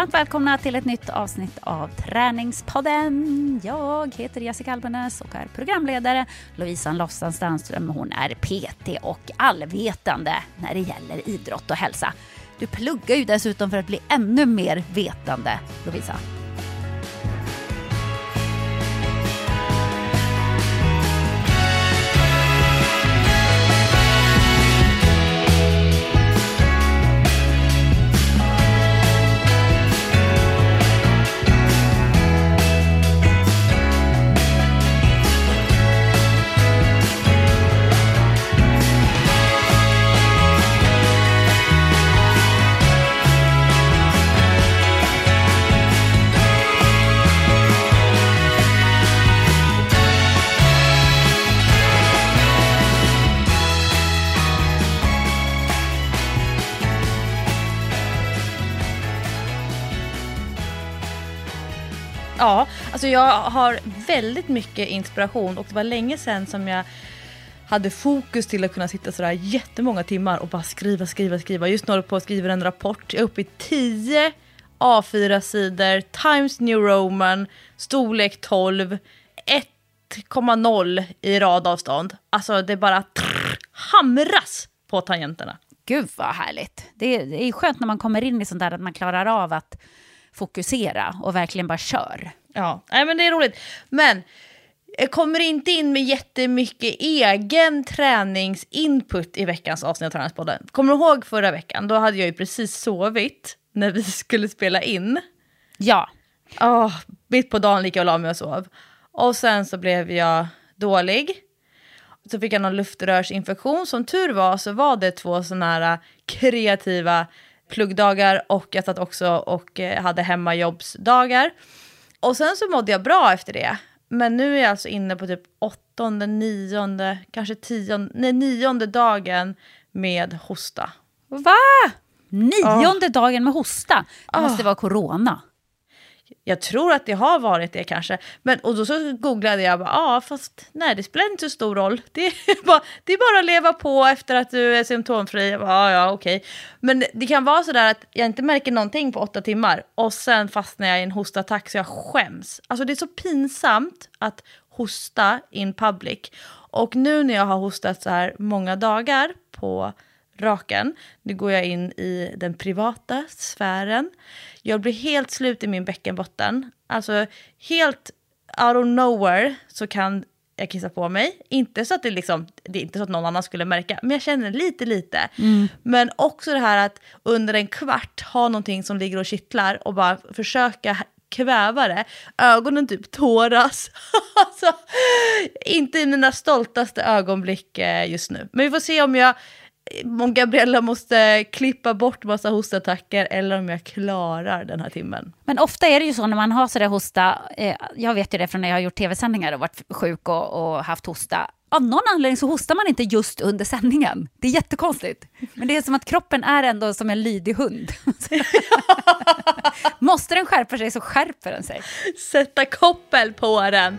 Varmt välkomna till ett nytt avsnitt av Träningspodden. Jag heter Jessica Albenäs och är programledare. Lovisa Lofsan Stanström hon är PT och allvetande när det gäller idrott och hälsa. Du pluggar ju dessutom för att bli ännu mer vetande, Lovisa. Alltså jag har väldigt mycket inspiration och det var länge sedan som jag hade fokus till att kunna sitta sådär jättemånga timmar och bara skriva, skriva, skriva. Just nu håller jag på att skriva en rapport. Jag är uppe i 10 A4-sidor, Times New Roman, storlek 12, 1,0 i radavstånd. Alltså det bara trrr, hamras på tangenterna. Gud vad härligt. Det är, det är skönt när man kommer in i sånt där att man klarar av att fokusera och verkligen bara kör. Ja, nej men det är roligt. Men jag kommer inte in med jättemycket egen träningsinput i veckans avsnitt av Träningspodden. Kommer du ihåg förra veckan? Då hade jag ju precis sovit när vi skulle spela in. Ja. Oh, mitt på dagen gick jag och la mig och sov. Och sen så blev jag dålig. Så fick jag någon luftrörsinfektion. Som tur var så var det två sådana här kreativa pluggdagar och jag satt också och eh, hade hemmajobbsdagar. Och sen så mådde jag bra efter det. Men nu är jag alltså inne på typ åttonde, nionde, kanske tionde, nej, nionde dagen med hosta. Va? Nionde oh. dagen med hosta? Det oh. måste vara corona. Jag tror att det har varit det kanske. Men, och då så googlade jag, ja ah, fast nej det spelar inte så stor roll. Det är, bara, det är bara att leva på efter att du är symptomfri. Ja, ah, ja okej. Okay. Men det kan vara sådär att jag inte märker någonting på åtta timmar och sen fastnar jag i en hostattack så jag skäms. Alltså det är så pinsamt att hosta in public. Och nu när jag har hostat så här många dagar på raken. Nu går jag in i den privata sfären. Jag blir helt slut i min bäckenbotten. Alltså helt out of nowhere så kan jag kissa på mig. Inte så att det liksom, det är inte så att någon annan skulle märka, men jag känner lite lite. Mm. Men också det här att under en kvart ha någonting som ligger och kittlar och bara försöka kväva det. Ögonen typ tåras. alltså, inte i mina stoltaste ögonblick eh, just nu. Men vi får se om jag om Gabriella måste klippa bort massa hostattacker eller om jag klarar den här timmen. Men ofta är det ju så när man har sådär hosta, eh, jag vet ju det från när jag har gjort tv-sändningar och varit sjuk och, och, haft hosta. Av någon anledning så hostar man inte just under sändningen. Det är jättekonstigt. Men det är som att kroppen är ändå som en lydig hund. Måste den skärpa sig så skärper den sig. Sätta koppel på den.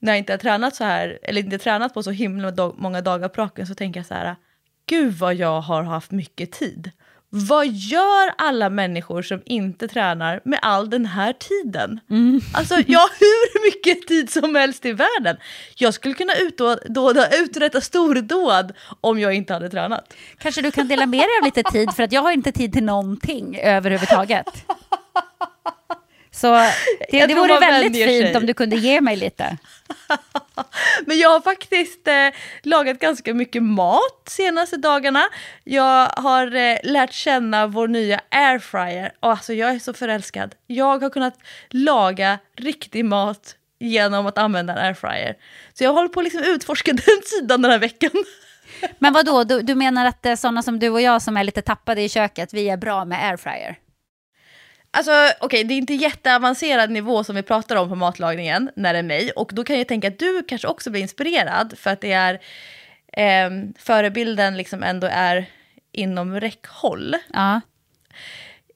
När jag inte har tränat så här, eller inte tränat på så himla dag, många dagar på raken så tänker jag så här, gud vad jag har haft mycket tid. vad gör alla människor som inte tränar med all den här tiden? Alltså jag har hur mycket tid som helst i världen. Jag skulle kunna utdåda, uträtta stordåd om jag inte hade tränat. Kanske du kan dela med dig av lite tid, för att jag har inte tid till någonting överhuvudtaget. Så det, det vore väldigt fint sig. om du kunde ge mig lite. Men jag har faktiskt eh, lagat ganska mycket mat senaste dagarna. Jag har eh, lärt känna vår nya airfryer. Och alltså jag är så förälskad. Jag har kunnat laga riktig mat genom att använda en airfryer. Så jag håller på att liksom utforska den sidan den här veckan. Men vad då? Du, du menar att sådana som du och jag som är lite tappade i köket, vi är bra med airfryer? Alltså okej, det är inte jätteavancerad nivå som vi pratar om på matlagningen när det är mig. Och då kan jag tänka att du kanske också blir inspirerad för att det är eh, förebilden liksom ändå är inom räckhåll. Ja.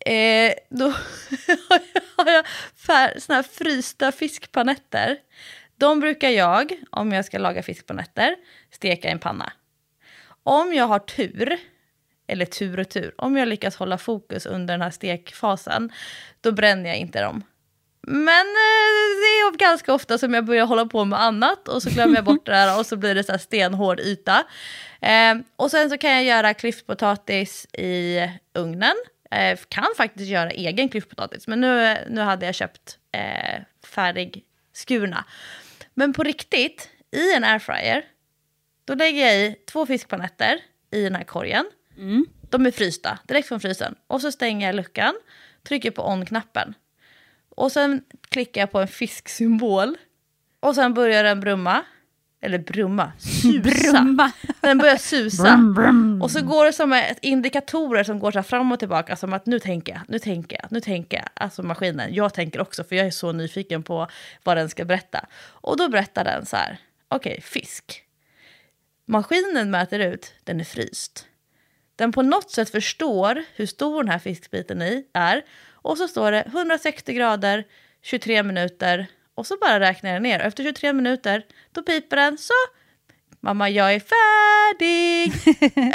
Eh, då har jag fär, såna här frysta fiskpanetter. De brukar jag, om jag ska laga fiskpanetter, steka i en panna. Om jag har tur, eller tur och tur, om jag lyckas hålla fokus under den här stekfasen, då bränner jag inte dem. Men eh, det är ganska ofta som jag börjar hålla på med annat och så glömmer jag bort det där och så blir det så här stenhård yta. Eh, och sen så kan jag göra klyftpotatis i ugnen. Eh, kan faktiskt göra egen klyftpotatis, men nu, nu hade jag köpt eh, färdig skurna. Men på riktigt, i en airfryer, då lägger jag i två fiskpanetter i den här korgen. De är frysta, direkt från frysen. Och så stänger jag luckan, trycker på on-knappen. Och sen klickar jag på en fisksymbol. Och sen börjar den brumma. Eller brumma, susa. Brumma. Den börjar susa. Och så går det som ett indikatorer som går så fram och tillbaka. Som att nu tänker jag, nu tänker jag, nu tänker jag. Alltså maskinen. Jag tänker också för jag är så nyfiken på vad den ska berätta. Och då berättar den så här. Okej, fisk. Maskinen mäter ut, den är fryst. Den på något sätt förstår hur stor den här fiskbiten i är. Och så står det 160 grader, 23 minuter. Och så bara räknar jag ner. Och efter 23 minuter, då piper den. Så, mamma jag är färdig.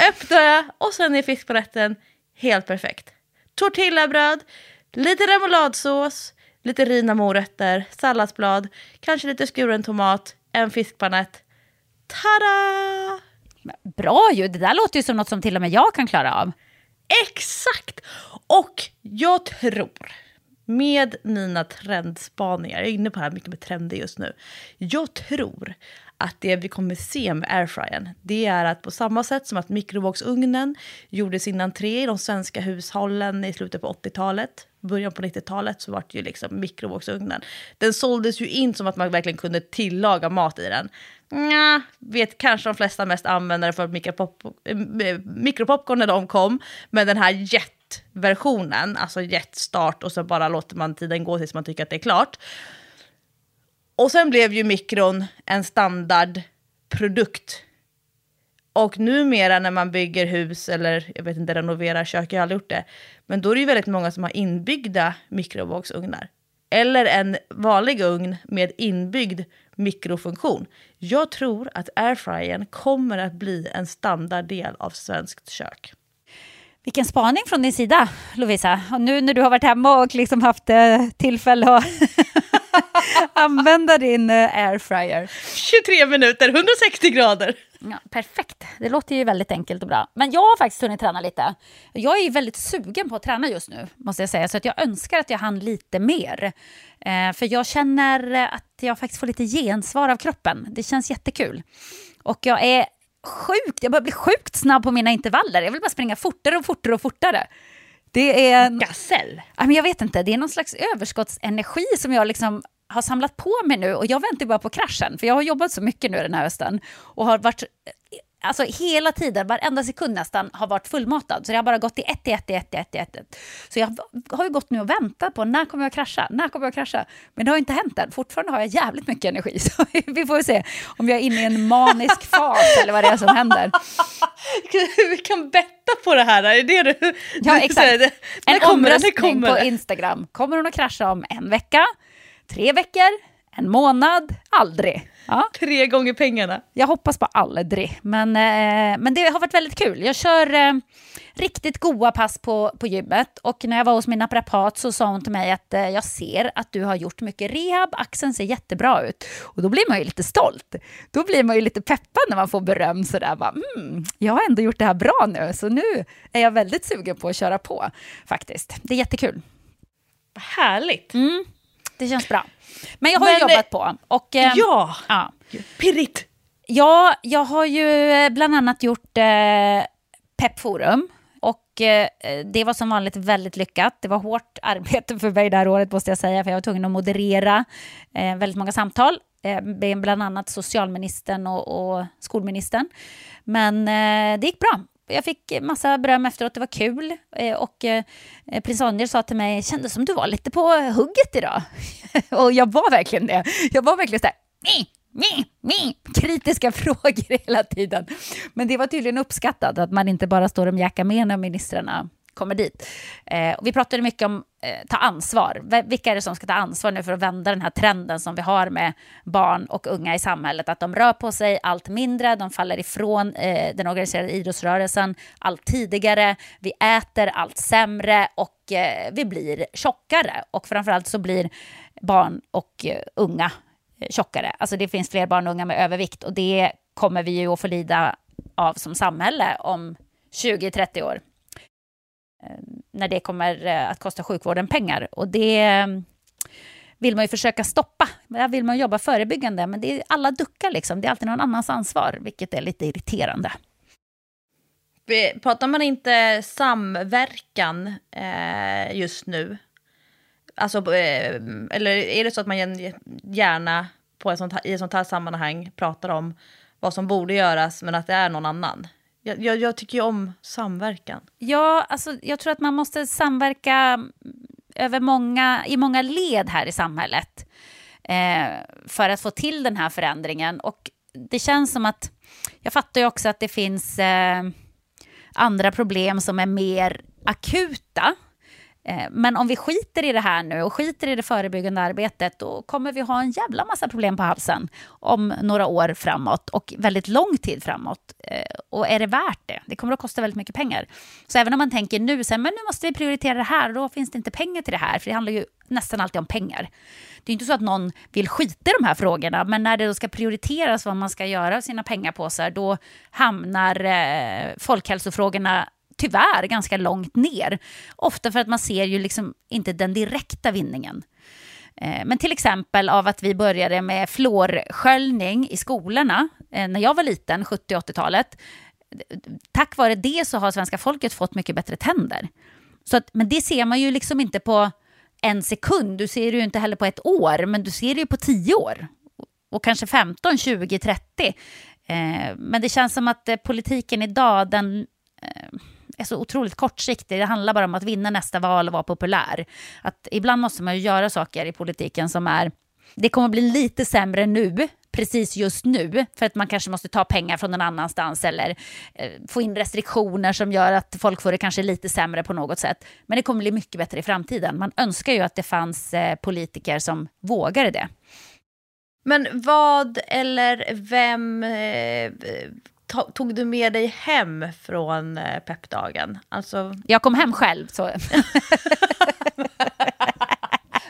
Öppnar jag och sen är fiskpaletten helt perfekt. Tortillabröd, lite remouladsås, lite rina morötter, salladsblad, kanske lite skuren tomat, en fiskpanett. Tada! Bra ju, det där låter ju som något som till och med jag kan klara av. Exakt! Och jag tror, med mina trendspaningar, jag är inne på det här mycket med trender just nu. Jag tror att det vi kommer se med airfryern, det är att på samma sätt som att mikrovågsugnen gjorde sin entré i de svenska hushållen i slutet på 80-talet, början på 90-talet så var det ju liksom mikrovågsugnen. Den såldes ju in som att man verkligen kunde tillaga mat i den. Nja, vet kanske de flesta mest användare för mikropop, eh, mikropopcorn när de kom, men den här jetversionen, alltså jetstart och så bara låter man tiden gå tills man tycker att det är klart. Och sen blev ju mikron en standardprodukt. Och numera när man bygger hus eller jag vet inte, renoverar kök, jag har aldrig gjort det. Men då är det ju väldigt många som har inbyggda mikrovågsugnar. Eller en vanlig ugn med inbyggd mikrofunktion. Jag tror att airfryern kommer att bli en standarddel av svenskt kök. Vilken spaning från din sida, Lovisa. Och nu när du har varit hemma och liksom haft eh, tillfälle att använda din eh, airfryer. 23 minuter, 160 grader. Ja, perfekt, det låter ju väldigt enkelt och bra. Men jag har faktiskt hunnit träna lite. Jag är ju väldigt sugen på att träna just nu, måste jag säga. Så att jag önskar att jag hann lite mer. Eh, för jag känner att jag faktiskt får lite gensvar av kroppen. Det känns jättekul. Och jag är sjukt, jag börjar bli sjukt snabb på mina intervaller. Jag vill bara springa fortare och fortare och fortare. Det är... Gasell. Ja, men jag vet inte, det är någon slags överskottsenergi som jag liksom har samlat på mig nu och jag väntar bara på kraschen för jag har jobbat så mycket nu den här hösten och har varit Alltså hela tiden, varenda sekund nästan, har varit fullmatad. Så det har bara gått i ett, i ett, i ett, i ett, i ett. Så jag har ju gått nu och väntat på när kommer jag krascha, när kommer jag krascha? Men det har inte hänt än. Fortfarande har jag jävligt mycket energi. Så vi får se om jag är inne i en manisk fas eller vad det är som händer. Vi kan betta på det här, är det du Ja, exakt. En omröstning på? Instagram. Kommer hon att krascha om en vecka, tre veckor, en månad, aldrig? Ja. Tre gånger pengarna. Jag hoppas på aldrig, men, eh, men det har varit väldigt kul. Jag kör eh, riktigt goa pass på, på gymmet. Och när jag var hos min naprapat så sa hon till mig att eh, jag ser att du har gjort mycket rehab, axeln ser jättebra ut. Och då blir man ju lite stolt. Då blir man ju lite peppad när man får beröm sådär. Bara, mm, jag har ändå gjort det här bra nu, så nu är jag väldigt sugen på att köra på faktiskt. Det är jättekul. Vad härligt. Mm, det känns bra. Men jag har Men, ju jobbat på. Och, eh, Ja, ja. pirrigt. Ja, jag har ju eh, bland annat gjort eh, Pepforum. Och eh, det var som vanligt väldigt lyckat. Det var hårt arbete för mig det här året måste jag säga, för jag var tvungen att moderera eh, väldigt många samtal eh, bland annat socialministern och, och skolministern. Men eh, det gick bra. Jag fick massa beröm efteråt, det var kul. Eh, och eh, prins Daniel sa till mig, kändes som du var lite på hugget idag. och jag var verkligen det. Jag var verkligen så här, kritiska frågor hela tiden. Men det var tydligen uppskattat att man inte bara står och mjäkar med en av ministrarna kommer dit. Eh, och vi pratade mycket om eh, ta ansvar. V vilka är det som ska ta ansvar nu för att vända den här trenden som vi har med barn och unga i samhället? Att de rör på sig allt mindre, de faller ifrån eh, den organiserade idrottsrörelsen allt tidigare, vi äter allt sämre och eh, vi blir tjockare. Och framförallt så blir barn och eh, unga eh, tjockare. Alltså det finns fler barn och unga med övervikt och det kommer vi ju att få lida av som samhälle om 20-30 år. Eh, när det kommer eh, att kosta sjukvården pengar. Och det eh, vill man ju försöka stoppa. Där vill man jobba förebyggande, men det är, alla duckar liksom. Det är alltid någon annans ansvar, vilket är lite irriterande. Pratar man inte samverkan eh, just nu? Alltså, eh, eller är det så att man gärna på ett sånt här, i ett sånt här sammanhang pratar om vad som borde göras men att det är någon annan? Jag, jag, jag tycker ju om samverkan. Ja, alltså, jag tror att man måste samverka mm, över många, i många led här i samhället eh, för att få till den här förändringen. Och det känns som att, jag fattar ju också att det finns eh, andra problem som är mer akuta Eh, men om vi skiter i det här nu och skiter i det förebyggande arbetet då kommer vi ha en jävla massa problem på halsen om några år framåt och väldigt lång tid framåt. Eh, och är det värt det? Det kommer att kosta väldigt mycket pengar. Så även om man tänker nu, så här, men nu måste vi prioritera det här, då finns det inte pengar till det här, för det handlar ju nästan alltid om pengar. Det är inte så att någon vill skita i de här frågorna, men när det då ska prioriteras vad man ska göra av sina pengapåsar, då hamnar eh, folkhälsofrågorna tyvärr ganska långt ner. Ofta för att man ser ju liksom inte den direkta vinningen. Eh, men till exempel av att vi började med fluorsköljning i skolorna eh, när jag var liten, 70 80-talet. Tack vare det så har svenska folket fått mycket bättre tänder. Så att, men det ser man ju liksom inte på en sekund, du ser det ju inte heller på ett år, men du ser det ju på tio år. Och kanske 15, 20, 30. Eh, men det känns som att eh, politiken idag, den är så otroligt kortsiktig. Det handlar bara om att vinna nästa val och vara populär. Att ibland måste man ju göra saker i politiken som är... Det kommer bli lite sämre nu, precis just nu, för att man kanske måste ta pengar från någon annanstans eller eh, få in restriktioner som gör att folk får det kanske lite sämre på något sätt. Men det kommer bli mycket bättre i framtiden. Man önskar ju att det fanns eh, politiker som vågade det. Men vad eller vem eh, tog du med dig hem från eh, peppdagen? Alltså... Jag kom hem själv. Så.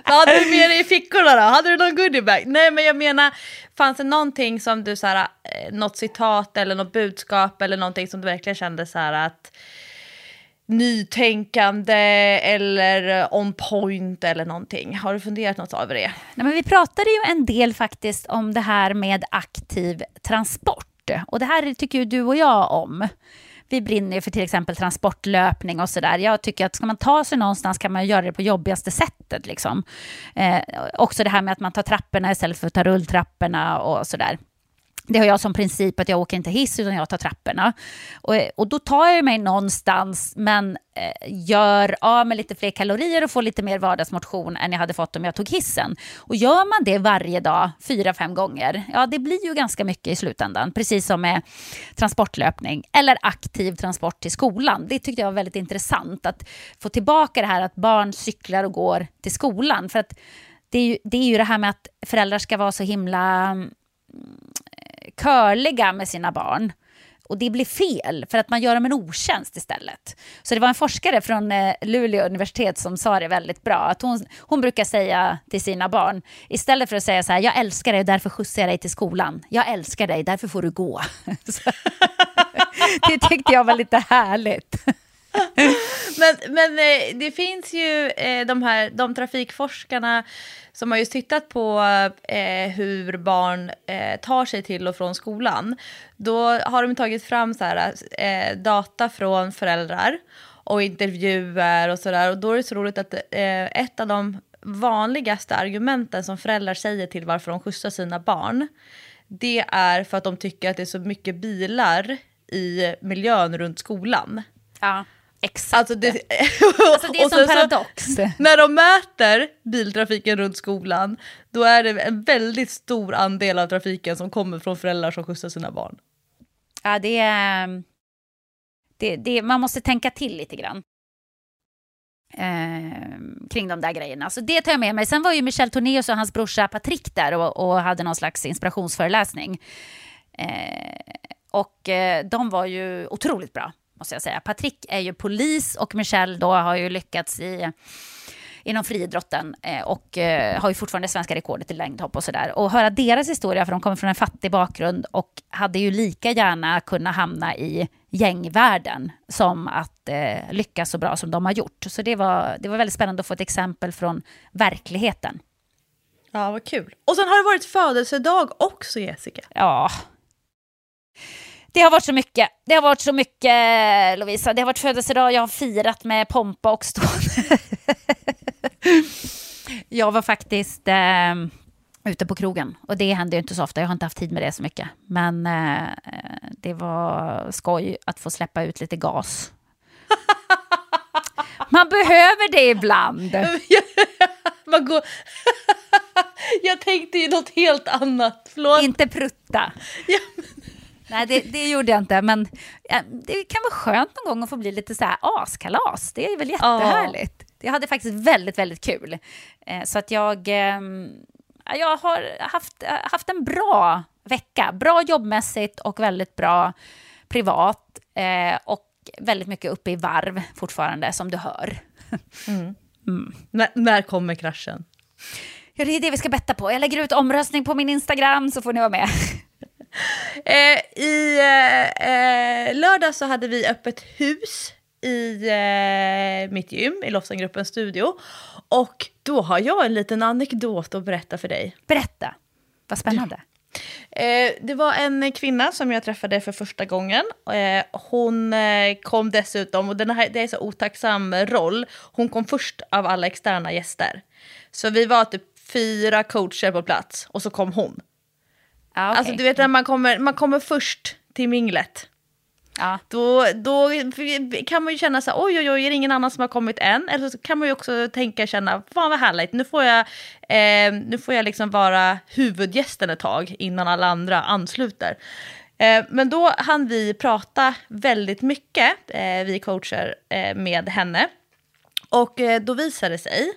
Vad hade du med dig i fickorna då? Hade du någon goodiebag? Nej men jag menar, fanns det någonting som du, så här, eh, något citat eller något budskap eller någonting som du verkligen kände så här att nytänkande eller on point eller någonting. Har du funderat något över det? Nej, men vi pratade ju en del faktiskt om det här med aktiv transport. Och det här tycker ju du och jag om. Vi brinner ju för till exempel transportlöpning och sådär. Jag tycker att ska man ta sig någonstans kan man göra det på jobbigaste sättet. Liksom. Eh, också det här med att man tar trapporna istället för att ta rulltrapporna och sådär. Det har jag som princip att jag åker inte hiss utan jag tar trapporna. Och, och då tar jag mig någonstans men eh, gör av med lite fler kalorier och får lite mer vardagsmotion än jag hade fått om jag tog hissen. Och gör man det varje dag, fyra, fem gånger, ja det blir ju ganska mycket i slutändan. Precis som med transportlöpning eller aktiv transport till skolan. Det tyckte jag var väldigt intressant att få tillbaka det här att barn cyklar och går till skolan. För att det är ju det, är ju det här med att föräldrar ska vara så himla mm, curliga med sina barn och det blir fel för att man gör dem en otjänst istället. Så det var en forskare från eh, Luleå universitet som sa det väldigt bra. Att hon, hon brukar säga till sina barn, istället för att säga så här, jag älskar dig, därför skjutsar jag dig till skolan. Jag älskar dig, därför får du gå. det tyckte jag var lite härligt. men, men eh, det finns ju eh, de här de trafikforskarna som har just tittat på eh, hur barn eh, tar sig till och från skolan. Då har de tagit fram så här, eh, data från föräldrar och intervjuer och sådär. Och då är det så roligt att eh, ett av de vanligaste argumenten som föräldrar säger till varför de skjutsar sina barn, det är för att de tycker att det är så mycket bilar i miljön runt skolan. Ja. Exakt. Alltså det, alltså det är som paradox. Så, när de mäter biltrafiken runt skolan, då är det en väldigt stor andel av trafiken som kommer från föräldrar som skjutsar sina barn. Ja, det är... Det, det, man måste tänka till lite grann. Eh, kring de där grejerna. Så det tar jag med mig. Sen var ju Michel Tornéus och hans brorsa Patrick där och, och hade någon slags inspirationsföreläsning. Eh, och eh, de var ju otroligt bra måste jag säga. Patrick är ju polis och Michelle då har ju lyckats i inom friidrotten eh, och eh, har ju fortfarande svenska rekordet i längdhopp och sådär. Och höra deras historia, för de kommer från en fattig bakgrund och hade ju lika gärna kunnat hamna i gängvärlden som att eh, lyckas så bra som de har gjort. Så det var, det var väldigt spännande att få ett exempel från verkligheten. Ja, vad kul. Och sen har det varit födelsedag också, Jessica. Ja, det har varit så mycket. Det har varit så mycket, Lovisa. Det har varit födelsedag, jag har firat med pompa och stånd. jag var faktiskt eh, ute på krogen och det händer ju inte så ofta. Jag har inte haft tid med det så mycket. Men eh, det var skoj att få släppa ut lite gas. Man behöver det ibland. Man går... jag tänkte ju något helt annat. Förlåt. Inte prutta. Ja, Nej, det, det, gjorde jag inte, men det kan vara skönt någon gång att få bli lite så här askalas. Det är väl jättehärligt. Oh. Jag hade faktiskt väldigt, väldigt kul. Eh, så att jag, ehm, jag har haft, haft en bra vecka. Bra jobbmässigt och väldigt bra privat. Eh, och väldigt mycket uppe i varv fortfarande, som du hör. Mm. Mm. När, när kommer kraschen? Ja, det är det vi ska betta på. Jag lägger ut omröstning på min Instagram så får ni vara med. Eh, I eh, eh, lördag så hade vi öppet hus i eh, mitt gym, i Lofsangruppens studio. Och då har jag en liten anekdot att berätta för dig. Berätta, vad spännande. Eh, det var en kvinna som jag träffade för första gången. Eh, hon eh, kom dessutom, och den här, det är så otacksam roll, hon kom först av alla externa gäster. Så vi var typ fyra coacher på plats och så kom hon. Ah, okay. Alltså du vet när man kommer, man kommer först till minglet. Ja. Då, då kan man ju känna så här, oj oj oj, är det ingen annan som har kommit än? Eller så kan man ju också tänka, känna, fan vad härligt, nu får jag, eh, nu får jag liksom vara huvudgästen ett tag innan alla andra ansluter. Eh, men då hann vi prata väldigt mycket, eh, vi coacher, eh, med henne. Och eh, då visade det sig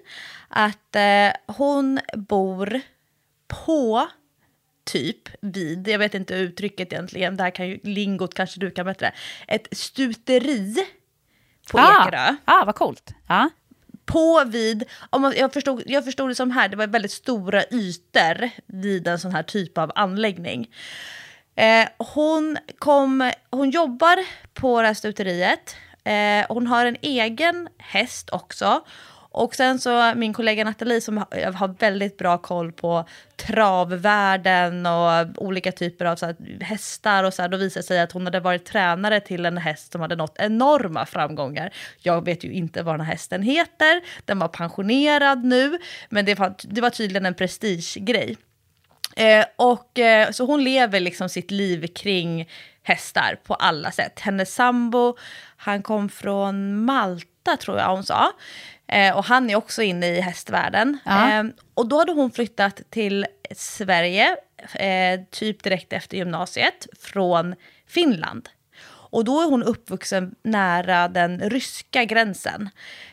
att eh, hon bor på typ vid, jag vet inte uttrycket egentligen, det här kan ju, lingot kanske du kan bättre, ett stuteri på ah, Ekerö. Ah, vad coolt. Ah. På vid, om man, jag, förstod, jag förstod det som här, det var väldigt stora ytor vid en sån här typ av anläggning. Eh, hon, kom, hon jobbar på det här stuteriet, eh, hon har en egen häst också och sen så min kollega Nathalie som har väldigt bra koll på travvärlden och olika typer av så här, hästar och så här, då visade det sig att hon hade varit tränare till en häst som hade nått enorma framgångar. Jag vet ju inte vad den här hästen heter, den var pensionerad nu, men det var, det var tydligen en prestigegrej. Eh, och, eh, så hon lever liksom sitt liv kring hästar på alla sätt. Hennes sambo, han kom från Malta tror jag hon sa. Eh, och han är också inne i hästvärlden. Ja. Eh, och då hade hon flyttat till Sverige, eh, typ direkt efter gymnasiet, från Finland. Och då är hon uppvuxen nära den ryska gränsen.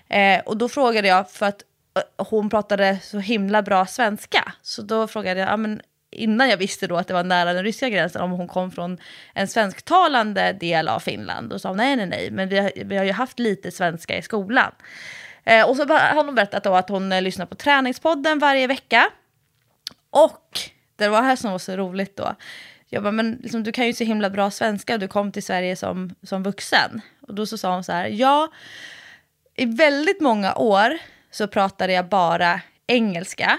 Eh, och då frågade jag, för att eh, hon pratade så himla bra svenska, så då frågade jag, ja, men, innan jag visste då att det var nära den ryska gränsen, om hon kom från en svensktalande del av Finland. Och sa nej, nej, nej, men vi har, vi har ju haft lite svenska i skolan. Eh, och så har hon berättat då att hon eh, lyssnar på träningspodden varje vecka. Och det var här som var så roligt då. Jag bara, men liksom, du kan ju så himla bra svenska och du kom till Sverige som, som vuxen. Och då så sa hon så här, ja, i väldigt många år så pratade jag bara engelska.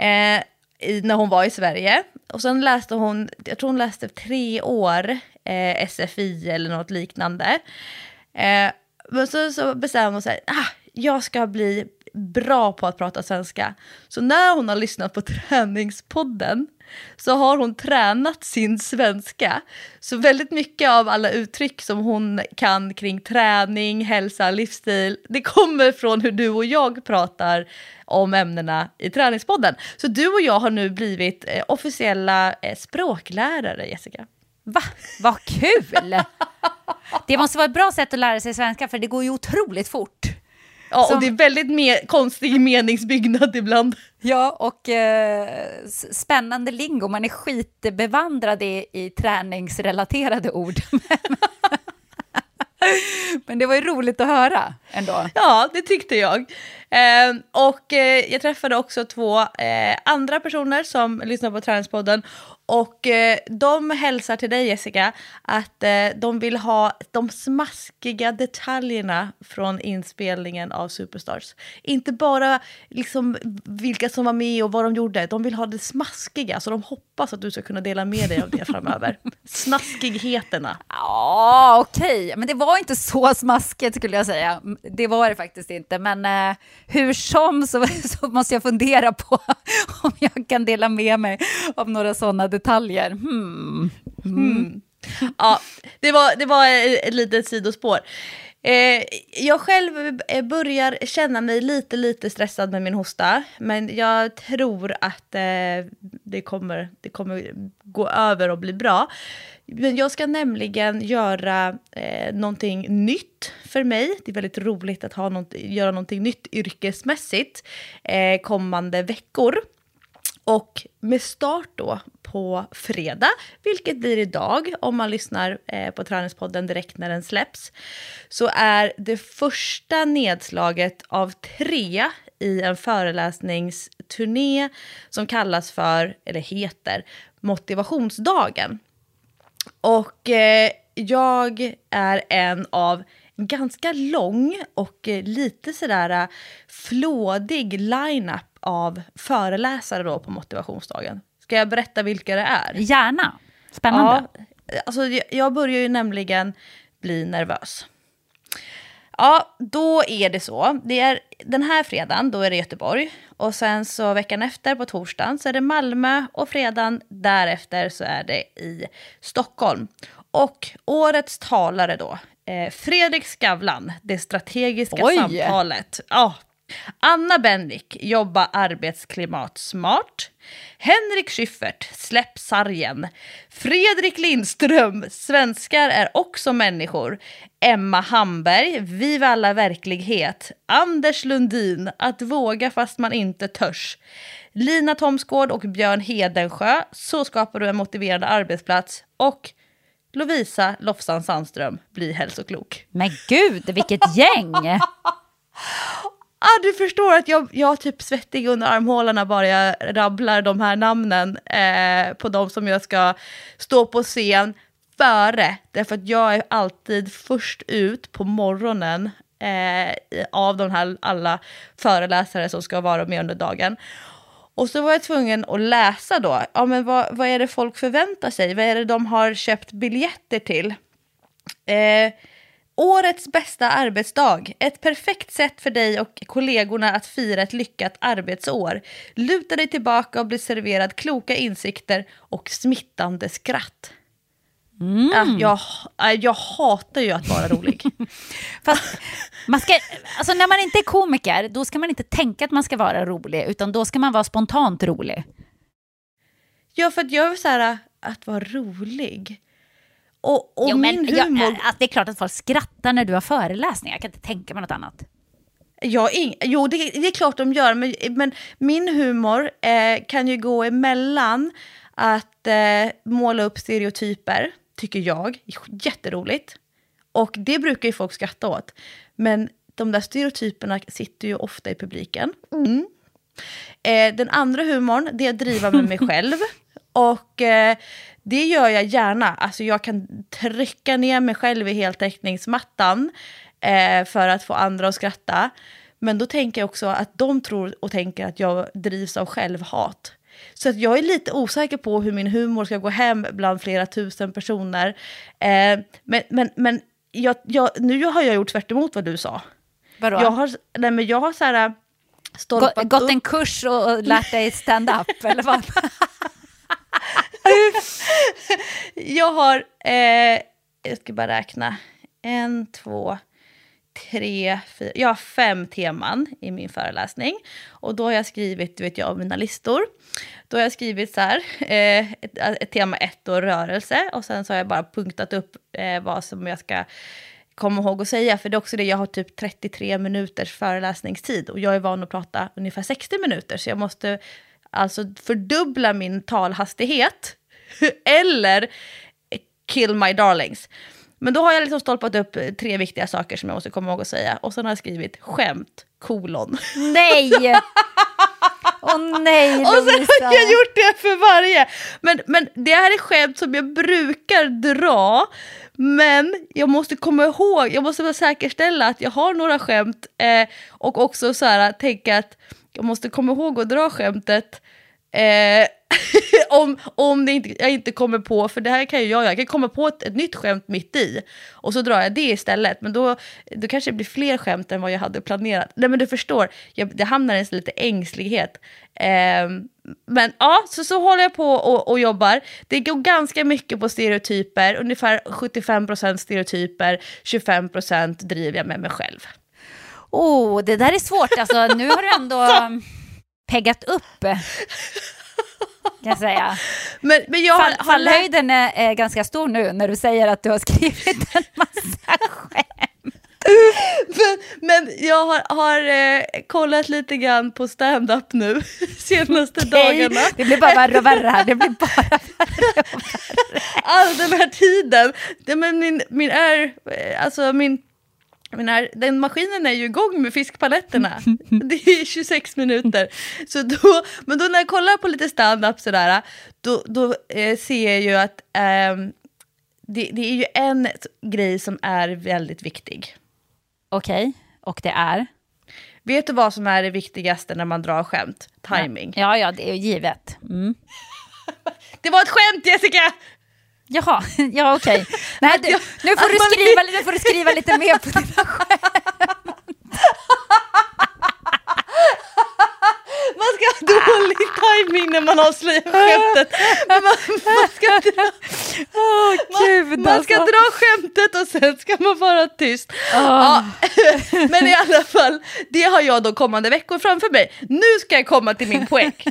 Eh, i, när hon var i Sverige. Och sen läste hon, jag tror hon läste tre år eh, SFI eller något liknande. Eh, men så, så bestämde hon sig, ah, jag ska bli bra på att prata svenska. Så när hon har lyssnat på träningspodden så har hon tränat sin svenska. Så väldigt mycket av alla uttryck som hon kan kring träning, hälsa, livsstil, det kommer från hur du och jag pratar om ämnena i träningspodden. Så du och jag har nu blivit eh, officiella eh, språklärare, Jessica. Va? Vad kul! Det måste vara ett bra sätt att lära sig svenska för det går ju otroligt fort. Ja, Som- och det är väldigt me- konstig meningsbyggnad ibland. Ja, och eh, spännande lingo. Man är skitbevandrad i, i träningsrelaterade ord. Men det var ju roligt att höra ändå. Ja, det tyckte jag. Eh, och eh, jag träffade också två eh, andra personer som lyssnar på Träningspodden. Och eh, de hälsar till dig Jessica att eh, de vill ha de smaskiga detaljerna från inspelningen av Superstars. Inte bara liksom vilka som var med och vad de gjorde, de vill ha det smaskiga. Så de hoppas att du ska kunna dela med dig av det framöver. Snaskigheterna. Ja, okej. Men det var inte så smaskigt skulle jag säga. Det var det faktiskt inte. Men eh, hur som så, så måste jag fundera på om jag kan dela med mig av några sådana detaljer. Hmm. Ja, det var, det var ett litet sidospår. Eh, jag själv eh, börjar känna mig lite, lite stressad med min hosta. Men jag tror att eh, det, kommer, det kommer gå över och bli bra. Men jag ska nämligen göra eh, någonting nytt för mig. Det är väldigt roligt att ha något, göra någonting nytt yrkesmässigt eh, kommande veckor. Och med start då på fredag, vilket blir idag om man lyssnar eh, på Träningspodden direkt när den släpps, så är det första nedslaget av tre i en föreläsningsturné som kallas för, eller heter, Motivationsdagen. Och eh, jag är en av ganska lång och eh, lite sådär eh, flådig line-up av föreläsare då på motivationsdagen. Ska jag berätta vilka det är? Gärna. Spännande. Ja, alltså jag, jag börjar ju nämligen bli nervös. Ja, då är det så. Det är den här fredagen, då är det Göteborg. Och sen så veckan efter på torsdagen så är det Malmö och fredagen därefter så är det i Stockholm. Och årets talare då, eh, Fredrik Skavlan, det strategiska Oj! samtalet. Ja. Anna Bennick, jobba arbetsklimatsmart. Henrik Schyffert, släpp sargen. Fredrik Lindström, svenskar är också människor. Emma Hamberg, Viva alla verklighet. Anders Lundin, att våga fast man inte törs. Lina Thomsgård och Björn Hedensjö, så skapar du en motiverande arbetsplats. Och Lovisa Lofsan Sandström, bli hälsoklok. Men gud, vilket gäng! Ah, du förstår att jag, jag har typ svettig under armhålorna bara jag rabblar de här namnen eh, på de som jag ska stå på scen före. Därför att jag är alltid först ut på morgonen eh, av de här alla föreläsare som ska vara med under dagen. Och så var jag tvungen att läsa då, ja, men vad, vad är det folk förväntar sig? Vad är det de har köpt biljetter till? Eh, årets bästa arbetsdag. Ett perfekt sätt för dig och kollegorna att fira ett lyckat arbetsår. Luta dig tillbaka och bli serverad kloka insikter och smittande skratt. Ja, jag, äh, jag hatar ju att vara rolig. Fast man ska, alltså när man inte är komiker, då ska man inte tänka att man ska vara rolig, utan då ska man vara spontant rolig. ja, för att jag är så här, att vara rolig. Och, och Jo, min men jag, humor... alltså, det är klart att folk skrattar när du har föreläsningar, jag kan inte tänka mig något annat. Ja, ing- jo, det, det är klart de gör, men, men min humor eh, kan ju gå emellan att eh, måla upp stereotyper, tycker jag, jätteroligt. Och det brukar ju folk skratta åt. Men de där stereotyperna sitter ju ofta i publiken. Mm. Eh, den andra humorn, det är att driva med mig själv. Och eh, det gör jag gärna. Alltså jag kan trycka ner mig själv i heltäckningsmattan eh, för att få andra att skratta. Men då tänker jag också att de tror och tänker att jag drivs av självhat. Så att jag är lite osäker på hur min humor ska gå hem bland flera tusen personer. Eh, men men, men jag, jag, nu har jag gjort tvärt emot vad du sa. Vadå? Jag har, nej men jag har så här... Gå, stolpat gått upp. en kurs och, och lärt dig stand-up, eller vad? Jag har, eh, jag ska bara räkna, en, två, tre, fyra, jag har fem teman i min föreläsning. Och då har jag skrivit, du vet jag, mina listor. Då har jag skrivit så här, eh, ett, ett tema ett och rörelse. Och sen så har jag bara punktat upp eh, vad som jag ska komma ihåg att säga. För det är också det, jag har typ 33 minuters föreläsningstid. Och jag är van att prata ungefär 60 minuter. Så jag måste alltså fördubbla min talhastighet. Eller kill my darlings. Men då har jag liksom stolpat upp tre viktiga saker som jag måste komma ihåg att säga. Och sen har jag skrivit skämt, kolon. Nej! Åh nej, Och sen Lovisa. har jag gjort det för varje. Men, men det här är skämt som jag brukar dra. Men jag måste komma ihåg, jag måste bara säkerställa att jag har några skämt. Eh, och också så här, tänka att jag måste komma ihåg att dra skämtet. Eh, om om det inte, jag inte kommer på, för det här kan ju jag jag kan komma på ett, ett nytt skämt mitt i. Och så drar jag det istället, men då, då kanske det blir fler skämt än vad jag hade planerat. Nej men du förstår, jag, det hamnar i lite ängslighet. Eh, men ja, så, så håller jag på och, och jobbar. Det går ganska mycket på stereotyper, ungefär 75% stereotyper, 25% driver jag med mig själv. Oh, det där är svårt. Alltså, nu har du ändå peggat upp, kan jag säga. Men, men jag har- Fall, fallhöjden är, är ganska stor nu när du säger att du har skrivit en massa skämt. men, men jag har, har eh, kollat lite grann på stand-up nu senaste dagarna. Det blir bara värre och värre här. Det blir bara... All den här tiden. Det, men min, min är, eh, alltså min, min är, den maskinen är ju igång med fiskpaletterna. Det är 26 minuter. Så då, men då när jag kollar på lite stand-up sådär, då, då eh, ser jag ju att ehm, det, det är ju en grej som är väldigt viktig. Okej, och det är? Vet du vad som är det viktigaste när man drar skämt? Timing. Ja, ja, det är givet. Mm. Det var ett skämt Jessica! Jaha, ja okej. Nej, du, jag- nu, får du skriva, nu får du skriva lite mer på dina skämt. Man ska ha dålig timing när man avslöjar skämtet. Man, man ska dra, Åh gud man ska alltså. dra skämtet och sen ska man vara tyst. Ja, men i alla fall, det har jag då kommande veckor framför mig. Nu ska jag komma till min poäng.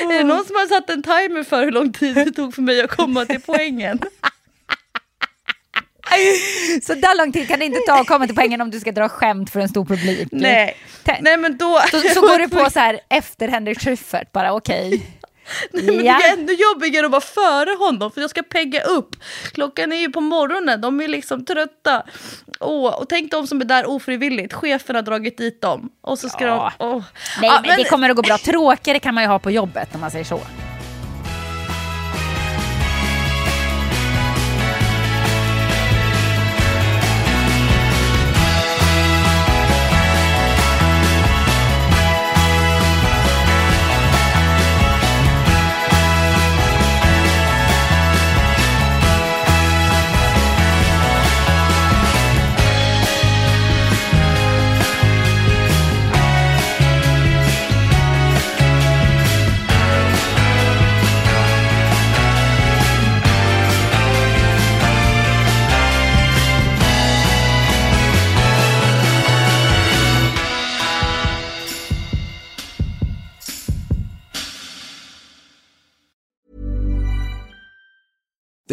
Är det någon som har satt en timer för hur lång tid det tog för mig att komma till poängen? Så där lång tid kan det inte ta att komma till poängen om du ska dra skämt för en stor publik. Nej, nej men då... Så, så går du på så här efter Henrik Schyffert, bara okej. Men det Ja. är ännu jobbigare att vara före honom för jag ska pegga upp. Klockan är ju på morgonen, de är liksom trötta. Åh, och tänk de som är där ofrivilligt, chefen har dragit dit dem. Och så ska Ja. de... Åh. Nej, Ja, men det kommer att gå bra. Tråkigare kan man ju ha på jobbet om man säger så.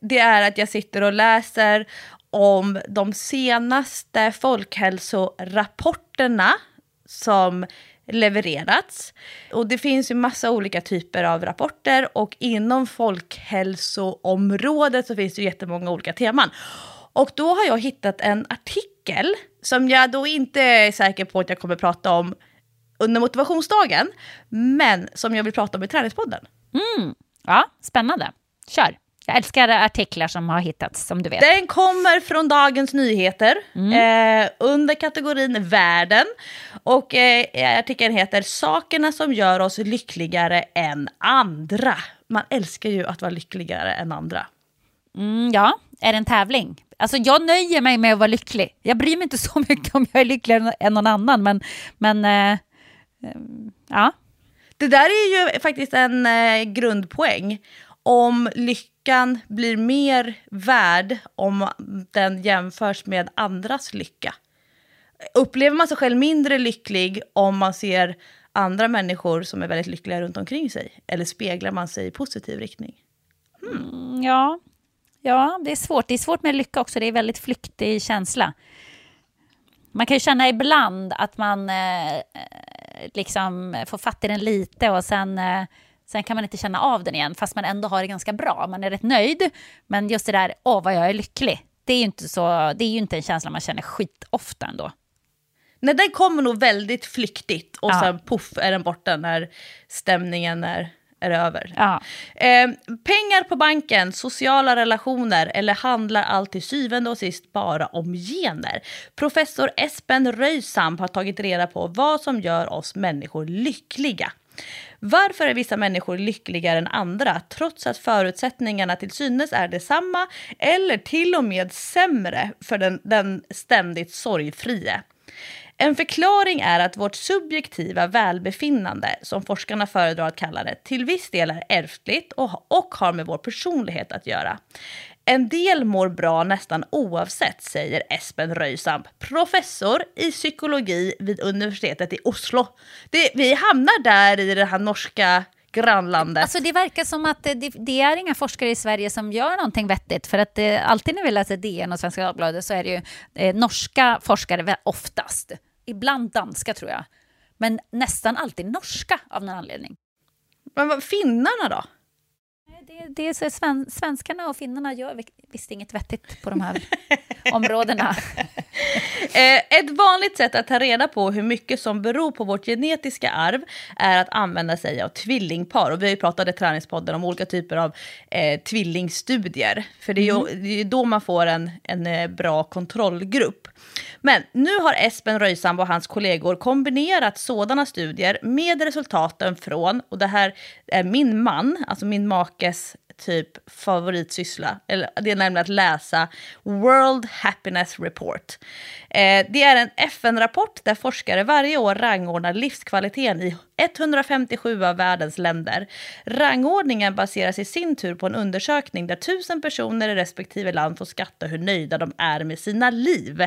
det är att jag sitter och läser om de senaste folkhälsorapporterna som levererats. Och det finns ju massa olika typer av rapporter och inom folkhälsoområdet så finns det jättemånga olika teman. Och då har jag hittat en artikel som jag då inte är säker på att jag kommer prata om under motivationsdagen, men som jag vill prata om i träningspodden. Mm. Ja, spännande. Kör. Jag älskar artiklar som har hittats, som du vet. Den kommer från Dagens Nyheter eh, under kategorin Världen. Och eh, artikeln heter Sakerna som gör oss lyckligare än andra. Man älskar ju att vara lyckligare än andra. Mm, ja, är det en tävling? Alltså jag nöjer mig med att vara lycklig. Jag bryr mig inte så mycket om jag är lyckligare än någon annan, men, men eh, eh, ja. Det där är ju faktiskt en eh, grundpoäng. Om lyckan blir mer värd om den jämförs med andras lycka. Upplever man sig själv mindre lycklig om man ser andra människor som är väldigt lyckliga runt omkring sig? Eller speglar man sig i positiv riktning? Hmm. Mm, ja. ja, det är svårt. Det är svårt med lycka också. Det är väldigt flyktig känsla. Man kan ju känna ibland att man eh, eh liksom får fatt i den lite och sen, eh, sen kan man inte känna av den igen fast man ändå har det ganska bra. Man är rätt nöjd. Men just det där, åh vad jag är lycklig. Det är ju inte, så, det är ju inte en känsla man känner skitofta ändå. Nej, den kommer nog väldigt flyktigt och Ja. sen puff är den borta när stämningen är, är över. Ja. Eh, pengar på banken, sociala relationer eller handlar allt till syvende och sist bara om gener? Professor Espen Röjsam har tagit reda på vad som gör oss människor lyckliga. Varför är vissa människor lyckligare än andra trots att förutsättningarna till synes är detsamma eller till och med sämre för den, den ständigt sorgfrie? En förklaring är att vårt subjektiva välbefinnande, som forskarna föredrar att kalla det, till viss del är ärftligt och, och har med vår personlighet att göra. En del mår bra nästan oavsett, säger Espen Röjsam, professor i psykologi vid universitetet i Oslo. Det, vi hamnar där i det här norska grannlandet. Alltså det verkar som att det, det, det är inga forskare i Sverige som gör någonting vettigt. För att det, alltid när vi läser DN och Svenska Dagbladet så är det ju eh, norska forskare oftast. Ibland danska tror jag. Men nästan alltid norska av någon anledning. Men vad, finnarna då? Det, det är så sven, svenskarna och finnarna gör visst inget vettigt på de här områdena. Eh, ett vanligt sätt att ta reda på hur mycket som beror på vårt genetiska arv är att använda sig av tvillingpar. Och vi har ju pratat i träningspodden om olika typer av eh, tvillingstudier. För det är ju det är då man får en, en eh, bra kontrollgrupp. Men nu har Espen Röjsam och hans kollegor kombinerat sådana studier med resultaten från, och det här är min man, alltså min makes typ favoritsyssla. Eller, det är nämligen att läsa World Happiness Report. Eh, Eh, det är en FN-rapport där forskare varje år rangordnar livskvaliteten i 157 av världens länder. Rangordningen baseras i sin tur på en undersökning där tusen personer i respektive land får skatta hur nöjda de är med sina liv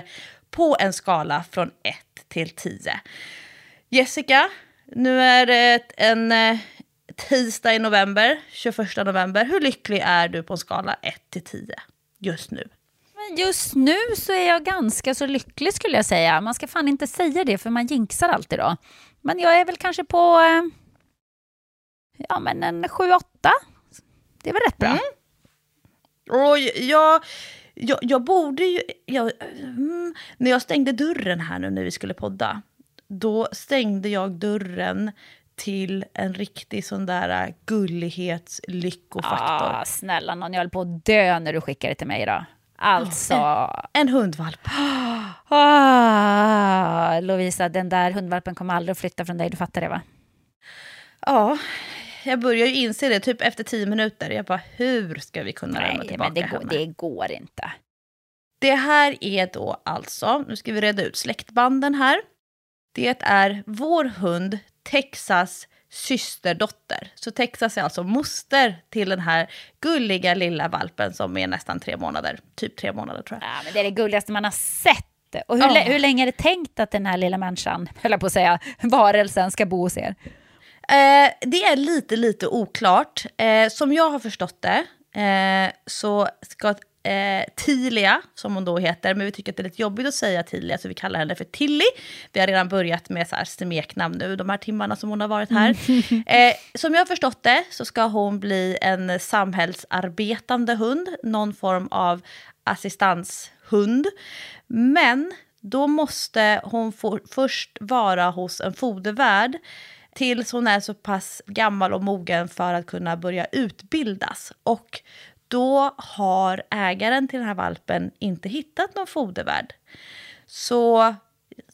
på en skala från 1 till 10. Jessica, nu är det en eh, tisdag i november, 21 november. Hur lycklig är du på en skala 1 till 10 just nu? Just nu så är jag ganska så lycklig skulle jag säga. Man ska fan inte säga det för man jinxar alltid då. Men jag är väl kanske på eh, ja, men en 7-8. Det är väl rätt bra. Och jag, jag, jag borde ju... Jag, mm, när jag stängde dörren här nu när vi skulle podda, då stängde jag dörren till en riktig sån där gullighets lyckofaktor. Ah, snälla någon, jag höll på att dö när du skickade det till mig då. Alltså... En hundvalp. Ah, Lovisa, den där hundvalpen kommer aldrig att flytta från dig, du fattar det va? Ja, jag börjar ju inse det typ efter tio minuter. Jag bara, hur ska vi kunna lämna tillbaka men det går, henne? det går inte. Det här är då alltså, nu ska vi reda ut släktbanden här. Det är vår hund Texas systerdotter. Så Texas är alltså moster till den här gulliga lilla valpen som är nästan tre månader. Typ tre månader tror jag. Ja, men det är det gulligaste man har sett. Och hur, lä- hur länge är det tänkt att den här lilla människan, höll jag på att säga, varelsen ska bo hos er? Eh, det är lite, lite oklart. Eh, som jag har förstått det eh, så ska eh, Tilia, som hon då heter, men vi tycker att det är lite jobbigt att säga Tilia så vi kallar henne för Tilly. Vi har redan börjat med så här smeknamn nu de här timmarna som hon har varit här. Eh, som jag har förstått det så ska hon bli en samhällsarbetande hund, någon form av assistanshund. Men då måste hon få, först vara hos en fodervärd tills hon är så pass gammal och mogen för att kunna börja utbildas. Och då har ägaren till den här valpen inte hittat någon fodervärd. Så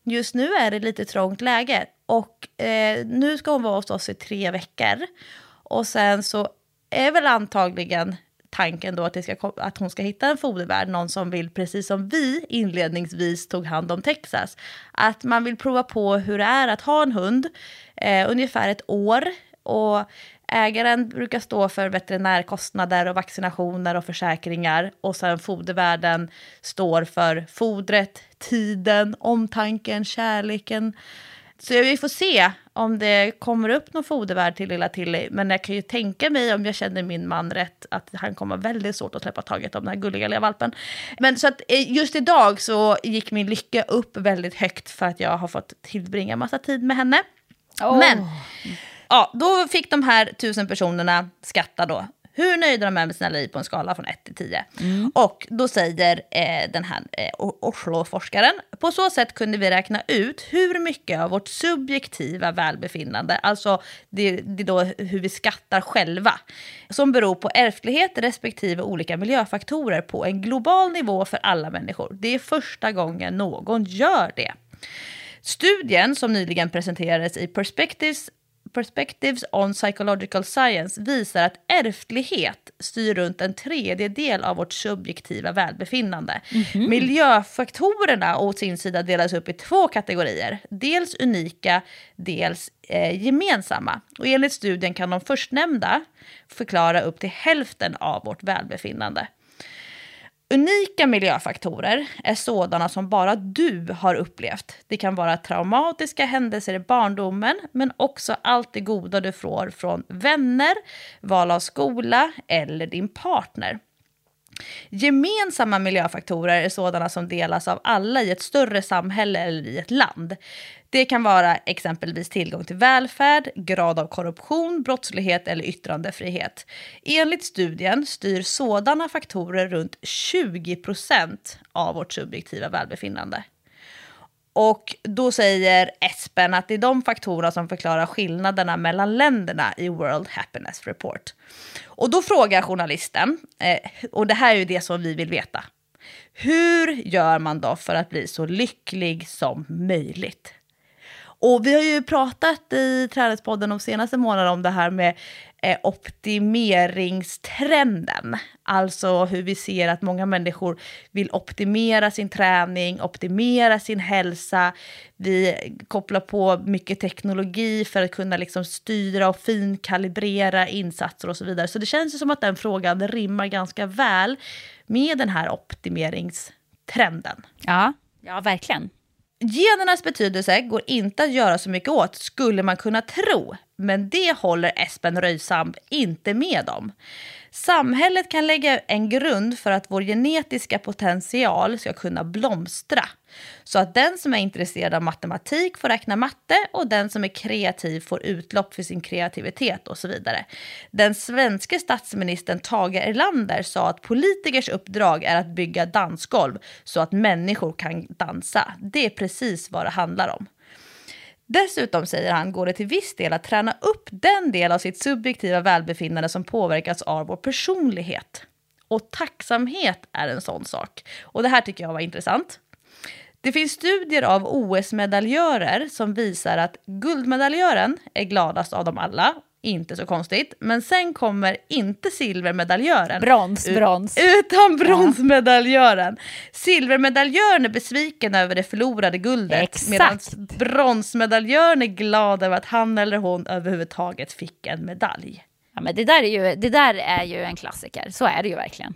just nu är det lite trångt läge. Och eh, nu ska hon vara hos oss i tre veckor. Och sen så är väl antagligen tanken då att, det ska, att hon ska hitta en fodervärd, någon som vill, precis som vi inledningsvis tog hand om Texas, att man vill prova på hur det är att ha en hund eh, ungefär ett år. Och ägaren brukar stå för veterinärkostnader och vaccinationer och försäkringar. Och sen fodervärden står för fodret, tiden, omtanken, kärleken. Så vi får se om det kommer upp någon fodervärd till lilla Tilly. Men jag kan ju tänka mig, om jag känner min man rätt, att han kommer väldigt svårt att släppa taget om den här gulliga lilla valpen. Men så att eh, just idag så gick min lycka upp väldigt högt för att jag har fått tillbringa massa tid med henne. Men ja, då fick de här tusen personerna skatta då. Hur nöjda de är med sina liv på en skala från 1 till 10. Och då säger eh, den här eh, Oslo-forskaren, på så sätt kunde vi räkna ut hur mycket av vårt subjektiva välbefinnande, alltså det, det då hur vi skattar själva, som beror på ärftlighet respektive olika miljöfaktorer på en global nivå för alla människor. Det är första gången någon gör det. Studien som nyligen presenterades i Perspectives, Perspectives on Psychological Science visar att ärftlighet styr runt en tredjedel av vårt subjektiva välbefinnande. Miljöfaktorerna å sin sida delas upp i två kategorier. Dels unika, dels eh, gemensamma. Och enligt studien kan de förstnämnda förklara upp till hälften av vårt välbefinnande. Unika miljöfaktorer är sådana som bara du har upplevt. Det kan vara traumatiska händelser i barndomen, men också allt det goda du får från vänner, val av skola eller din partner. Gemensamma miljöfaktorer är sådana som delas av alla i ett större samhälle eller i ett land. Det kan vara exempelvis tillgång till välfärd, grad av korruption, brottslighet eller yttrandefrihet. Enligt studien styr sådana faktorer runt 20 procent av vårt subjektiva välbefinnande. Och då säger Espen att det är de faktorerna som förklarar skillnaderna mellan länderna i World Happiness Report. Och då frågar journalisten, eh, och det här är ju det som vi vill veta. Hur gör man då för att bli så lycklig som möjligt? Och vi har ju pratat i Träningspodden de senaste månaderna om det här med eh, optimeringstrenden. Alltså hur vi ser att många människor vill optimera sin träning, optimera sin hälsa. Vi kopplar på mycket teknologi för att kunna liksom styra och finkalibrera insatser och så vidare. Så det känns ju som att den frågan rimmar ganska väl med den här optimeringstrenden. Ja, ja verkligen. Genernas betydelse går inte att göra så mycket åt, skulle man kunna tro. Men det håller Espen Röjsamb inte med om. Samhället kan lägga en grund för att vår genetiska potential ska kunna blomstra. Så att den som är intresserad av matematik får räkna matte och den som är kreativ får utlopp för sin kreativitet och så vidare. Den svenska statsministern Tage Erlander sa att politikers uppdrag är att bygga dansgolv så att människor kan dansa. Det är precis vad det handlar om. Dessutom, säger han, går det till viss del att träna upp den del av sitt subjektiva välbefinnande som påverkas av vår personlighet. Och tacksamhet är en sån sak. Och det här tycker jag var intressant. Det finns studier av OS-medaljörer som visar att guldmedaljören är gladast av dem alla. Inte så konstigt. Men sen kommer inte silvermedaljören. Brons, brons. Utan bronsmedaljören. Silvermedaljören är besviken över det förlorade guldet. Medan bronsmedaljören är glad över att han eller hon överhuvudtaget fick en medalj. Ja, men det, där är ju, det där är ju en klassiker, så är det ju verkligen.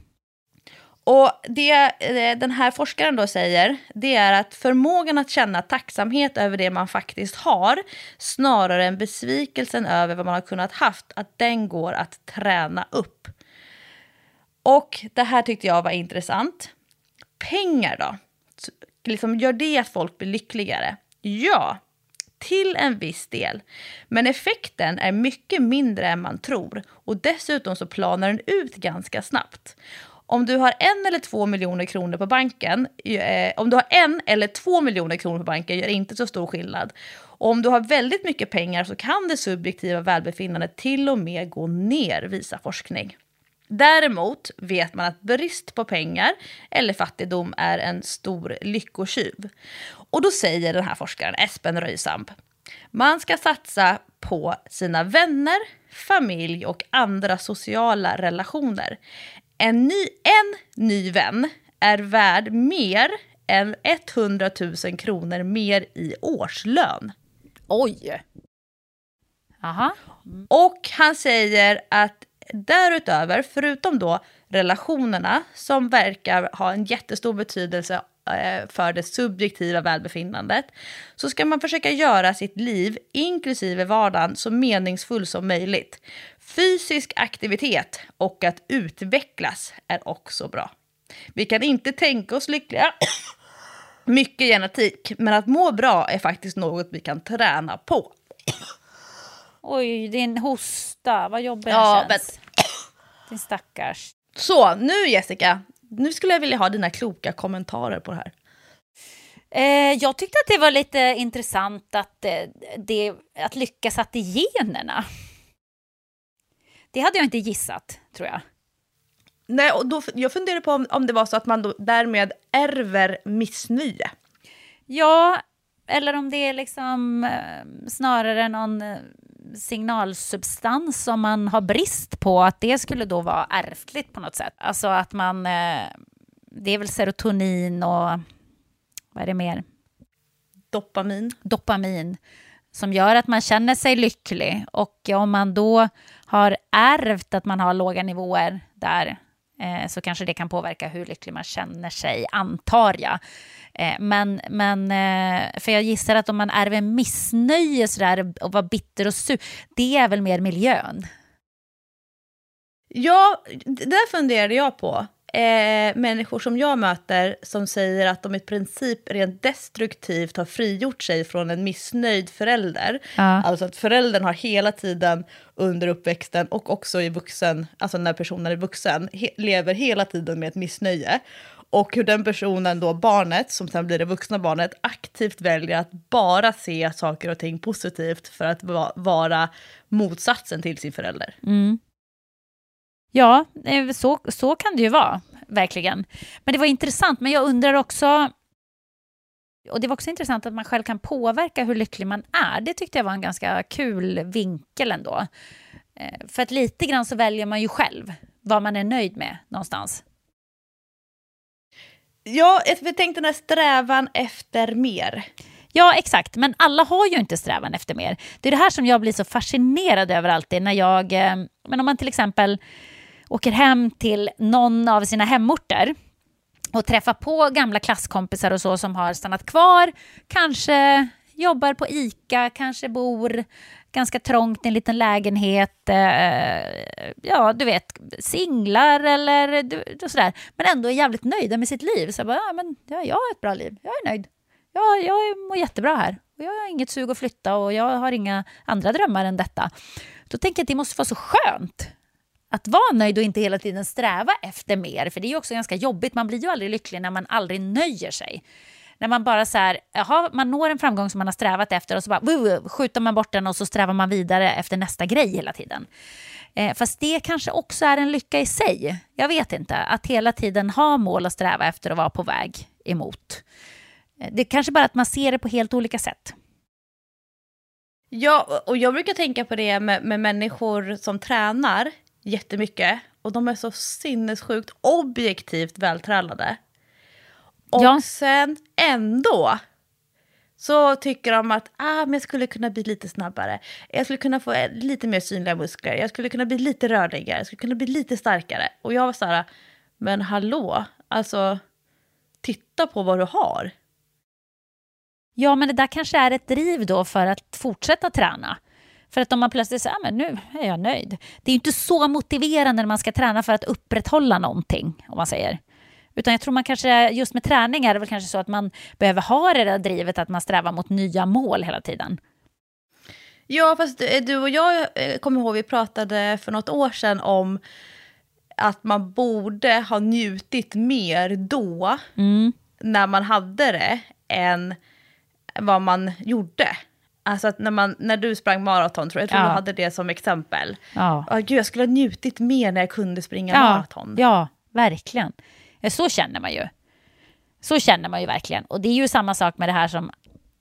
Och det eh, den här forskaren då säger, det är att förmågan att känna tacksamhet över det man faktiskt har, snarare än besvikelsen över vad man har kunnat haft, att den går att träna upp. Och det här tyckte jag var intressant. Pengar då? Liksom, gör det att folk blir lyckligare? Ja, till en viss del. Men effekten är mycket mindre än man tror och dessutom så planar den ut ganska snabbt. Om du har en eller två miljoner kronor på banken, eh, om du har en eller två miljoner kronor på banken gör inte så stor skillnad. Och om du har väldigt mycket pengar så kan det subjektiva välbefinnandet till och med gå ner, visar forskning. Däremot vet man att brist på pengar eller fattigdom är en stor lyckotjuv. Och då säger den här forskaren, Espen Röjsamp, man ska satsa på sina vänner, familj och andra sociala relationer. En ny, en ny vän är värd mer än 100 000 kronor mer i årslön. Oj! Aha. Och han säger att därutöver, förutom då relationerna som verkar ha en jättestor betydelse eh, för det subjektiva välbefinnandet, så ska man försöka göra sitt liv, inklusive vardagen, så meningsfull som möjligt. Fysisk aktivitet och att utvecklas är också bra. Vi kan inte tänka oss lyckliga, mycket genetik, men att må bra är faktiskt något vi kan träna på. Oj, din hosta, vad jobbig Ja, den känns. Din stackars. Så, nu Jessica, nu skulle jag vilja ha dina kloka kommentarer på det här. Eh, jag tyckte att det var lite intressant att, eh, det, att lyckas satt i generna. Det hade jag inte gissat, tror jag. Nej, och då, jag funderar på om, om det var så att man då därmed ärver missnöje. Ja, eller om det är liksom eh, snarare någon eh, signalsubstans som man har brist på, att det skulle då vara ärftligt på något sätt. Alltså att man... Eh, det är väl serotonin och... Vad är det mer? Dopamin. dopamin som gör att man känner sig lycklig. Och om man då har ärvt att man har låga nivåer där eh, så kanske det kan påverka hur lycklig man känner sig, antar jag. Eh, men, men eh, för jag gissar att om man ärver missnöje sådär och var bitter och sur, det är väl mer miljön. Ja, det där funderade jag på. Eh, människor som jag möter som säger att de i princip rent destruktivt har frigjort sig från en missnöjd förälder. Ja. Alltså att föräldern har hela tiden under uppväxten och också i vuxen, alltså när personen är vuxen, he- lever hela tiden med ett missnöje. Och hur den personen då, barnet, som sen blir det vuxna barnet, aktivt väljer att bara se saker och ting positivt för att va- vara motsatsen till sin förälder. Ja, eh, så, så kan det ju vara, verkligen. Men det var intressant, men jag undrar också... Och det var också intressant att man själv kan påverka hur lycklig man är. Det tyckte jag var en ganska kul vinkel ändå. Eh, För att lite grann så väljer man ju själv vad man är nöjd med någonstans. Ja, jag tänkte den här strävan efter mer. Ja, exakt. Men alla har ju inte strävan efter mer. Det är det här som jag blir så fascinerad över alltid när jag... eh, Men om man till exempel åker hem till någon av sina hemorter och träffar på gamla klasskompisar och så som har stannat kvar, kanske jobbar på ICA, kanske bor ganska trångt i en liten lägenhet, eh, ja du vet, singlar eller du, sådär, men ändå är jävligt nöjda med sitt liv. Så jag bara, ja, men ja, jag har ett bra liv, jag är nöjd. Jag, jag mår jättebra här. Och jag har inget sug att flytta och jag har inga andra drömmar än detta. Då tänker jag att det måste vara så skönt att vara nöjd och inte hela tiden sträva efter mer. För det är ju också ganska jobbigt. Man blir ju aldrig lycklig när man aldrig nöjer sig. När man bara så här, aha, man når en framgång som man har strävat efter och så bara wuh, skjuter man bort den och så strävar man vidare efter nästa grej hela tiden. Eh, fast det kanske också är en lycka i sig. Jag vet inte. Att hela tiden ha mål att sträva efter och vara på väg emot. Eh, det är kanske bara att man ser det på helt olika sätt. Ja, och jag brukar tänka på det med, med människor som tränar jättemycket och de är så sinnessjukt objektivt vältränade. Och ja. sen ändå så tycker de att ah, men jag skulle kunna bli lite snabbare. Jag skulle kunna få lite mer synliga muskler. Jag skulle kunna bli lite rörligare. Jag skulle kunna bli lite starkare. Och jag var så här, men hallå, alltså titta på vad du har. Ja, men det där kanske är ett driv då för att fortsätta träna. För att om man plötsligt säger, men nu är jag nöjd. Det är ju inte så motiverande när man ska träna för att upprätthålla någonting, om man säger. Utan jag tror man kanske, just med träning är det väl kanske så att man behöver ha det där drivet att man strävar mot nya mål hela tiden. Ja, fast du och jag eh, kommer ihåg, vi pratade för något år sedan om att man borde ha njutit mer då, mm. när man hade det, än vad man gjorde. Alltså att när, man, när du sprang maraton, tror jag, jag tror ja. du hade det som exempel. Ja. Oh, gud, jag skulle ha njutit mer när jag kunde springa ja. maraton. Ja, verkligen. Så känner man ju. Så känner man ju verkligen. Och det är ju samma sak med det här som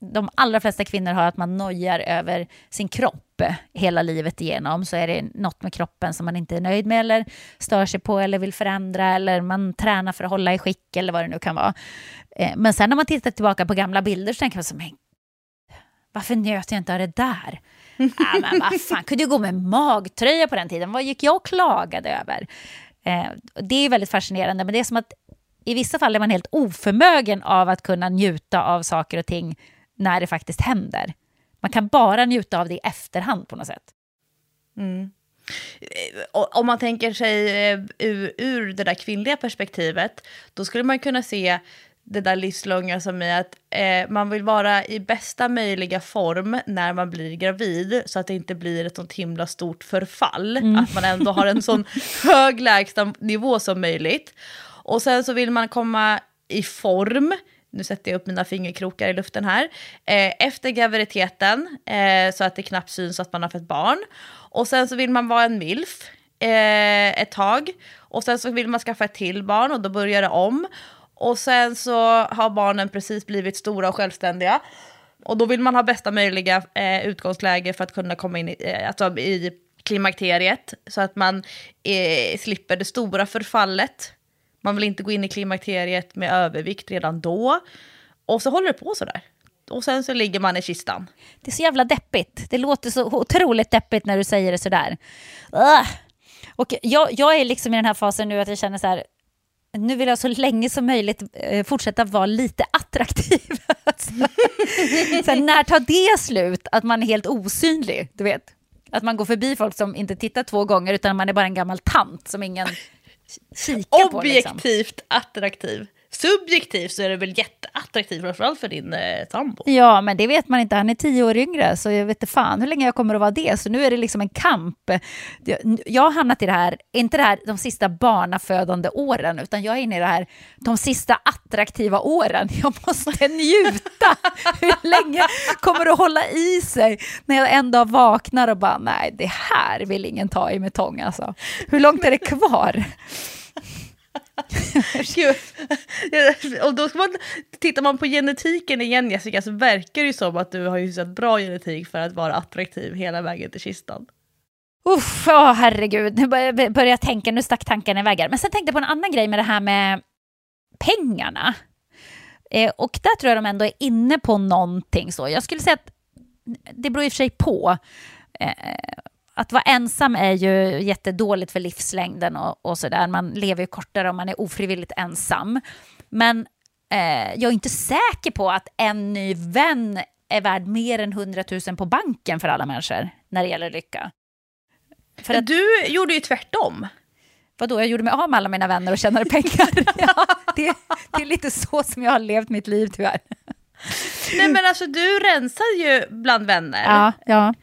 de allra flesta kvinnor har, att man nojar över sin kropp hela livet igenom. Så är det något med kroppen som man inte är nöjd med eller stör sig på eller vill förändra eller man tränar för att hålla i skick eller vad det nu kan vara. Eh, men sen när man tittar tillbaka på gamla bilder så tänker man så men varför njöt jag inte av det där? ah, men vad fan, kunde jag gå med magtröja på den tiden? Vad gick jag och klagade över? Eh, det är väldigt fascinerande, men det är som att i vissa fall är man helt oförmögen av att kunna njuta av saker och ting när det faktiskt händer. Man kan bara njuta av det i efterhand på något sätt. Mm. Eh, om man tänker sig eh, ur, ur det där kvinnliga perspektivet, då skulle man kunna se det där livslånga som är att eh, man vill vara i bästa möjliga form när man blir gravid så att det inte blir ett sånt himla stort förfall. Mm. Att man ändå har en sån hög lägsta nivå som möjligt. Och sen så vill man komma i form, nu sätter jag upp mina fingerkrokar i luften här, eh, efter graviditeten eh, så att det knappt syns att man har fått barn. Och sen så vill man vara en milf eh, ett tag. Och sen så vill man skaffa ett till barn och då börjar det om. Och sen så har barnen precis blivit stora och självständiga. Och då vill man ha bästa möjliga eh, utgångsläge för att kunna komma in i, eh, alltså i klimakteriet. Så att man eh, slipper det stora förfallet. Man vill inte gå in i klimakteriet med övervikt redan då. Och så håller det på sådär. Och sen så ligger man i kistan. Det är så jävla deppigt. Det låter så otroligt deppigt när du säger det sådär. Ugh. Och jag, jag är liksom i den här fasen nu att jag känner så här, nu vill jag så länge som möjligt eh, fortsätta vara lite attraktiv. Sen när tar det slut? Att man är helt osynlig, du vet? Att man går förbi folk som inte tittar två gånger utan man är bara en gammal tant som ingen kikar på. Liksom. Objektivt attraktiv subjektivt så är det väl jätteattraktivt, framförallt för din eh, sambo. Ja, men det vet man inte. Han är tio år yngre, så jag vet inte fan hur länge jag kommer att vara det. Så nu är det liksom en kamp. Jag har hamnat i det här, inte det här de sista barnafödande åren, utan jag är inne i det här de sista attraktiva åren. Jag måste njuta. hur länge kommer det att hålla i sig när jag en dag vaknar och bara, nej, det här vill ingen ta i med tång alltså. Hur långt är det kvar? Och då ska man, tittar man på genetiken igen Jessica så verkar det ju som att du har ju bra genetik för att vara attraktiv hela vägen till kistan. Uff, oh, herregud, nu börjar jag tänka, nu stack tankarna iväg Men sen tänkte jag på en annan grej med det här med pengarna. Eh, och där tror jag de ändå är inne på någonting så. Jag skulle säga att det beror i och för sig på. Eh, att vara ensam är ju jättedåligt för livslängden och, och sådär. Man lever ju kortare om man är ofrivilligt ensam. Men eh, jag är inte säker på att en ny vän är värd mer än 100 000 på banken för alla människor när det gäller lycka. För att, Du gjorde ju tvärtom. vadå, jag gjorde mig av med alla mina vänner och tjänade pengar. ja, det, det är lite så som jag har levt mitt liv tyvärr. Nej men alltså du rensade ju bland vänner. Ja, ja.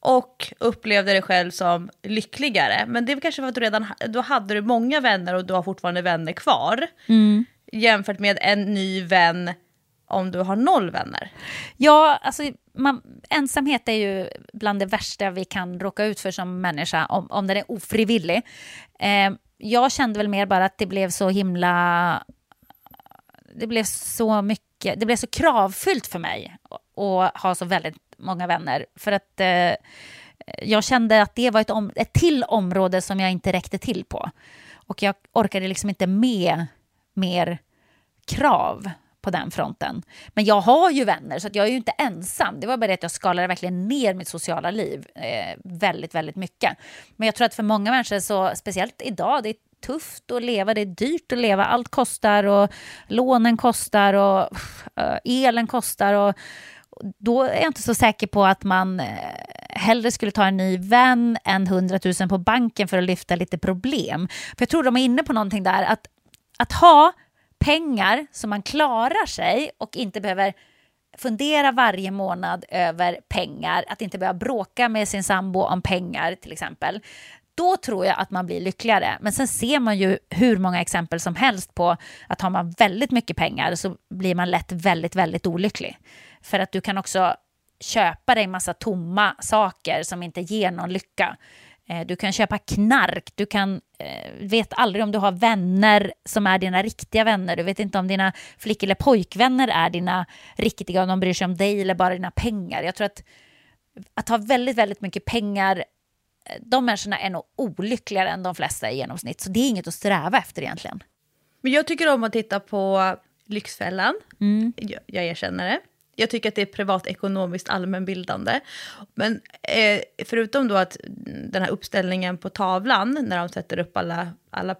Och upplevde dig själv som lyckligare. Men det är kanske för att du redan då hade du många vänner och du har fortfarande vänner kvar. Jämfört med en ny vän om du har noll vänner. Ja, alltså man, ensamhet är ju bland det värsta vi kan råka ut för som människa, om, om den är ofrivillig. Eh, jag kände väl mer bara att det blev så himla... Det blev så mycket, det blev så kravfyllt för mig att ha så väldigt många vänner. För att eh, jag kände att det var ett, om, ett till område som jag inte räckte till på. Och jag orkade liksom inte med mer krav på den fronten. Men jag har ju vänner, så att jag är ju inte ensam. Det var bara det att jag skalade verkligen ner mitt sociala liv eh, väldigt, väldigt mycket. Men jag tror att för många människor, så, speciellt idag, det är tufft att leva, det är dyrt att leva. Allt kostar och lånen kostar och uh, elen kostar. Och, då är jag inte så säker på att man eh, hellre skulle ta en ny vän än 100 000 på banken för att lyfta lite problem. För jag tror de är inne på någonting där, att, att ha pengar så man klarar sig och inte behöver fundera varje månad över pengar, att inte behöva bråka med sin sambo om pengar till exempel. Då tror jag att man blir lyckligare. Men sen ser man ju hur många exempel som helst på att har man väldigt mycket pengar så blir man lätt väldigt, väldigt olycklig. För att du kan också köpa dig massa tomma saker som inte ger någon lycka. Eh, du kan köpa knark, du kan, eh, vet aldrig om du har vänner som är dina riktiga vänner. Du vet inte om dina flick eller pojkvänner är dina riktiga, om de bryr sig om dig eller bara dina pengar. Jag tror att att ha väldigt, väldigt mycket pengar, de människorna är nog olyckligare än de flesta i genomsnitt. Så det är inget att sträva efter egentligen. Men jag tycker om att titta på Lyxfällan. Jag, jag erkänner det. Jag tycker att det är privatekonomiskt allmänbildande. Men eh, förutom då att den här uppställningen på tavlan, när de sätter upp alla, alla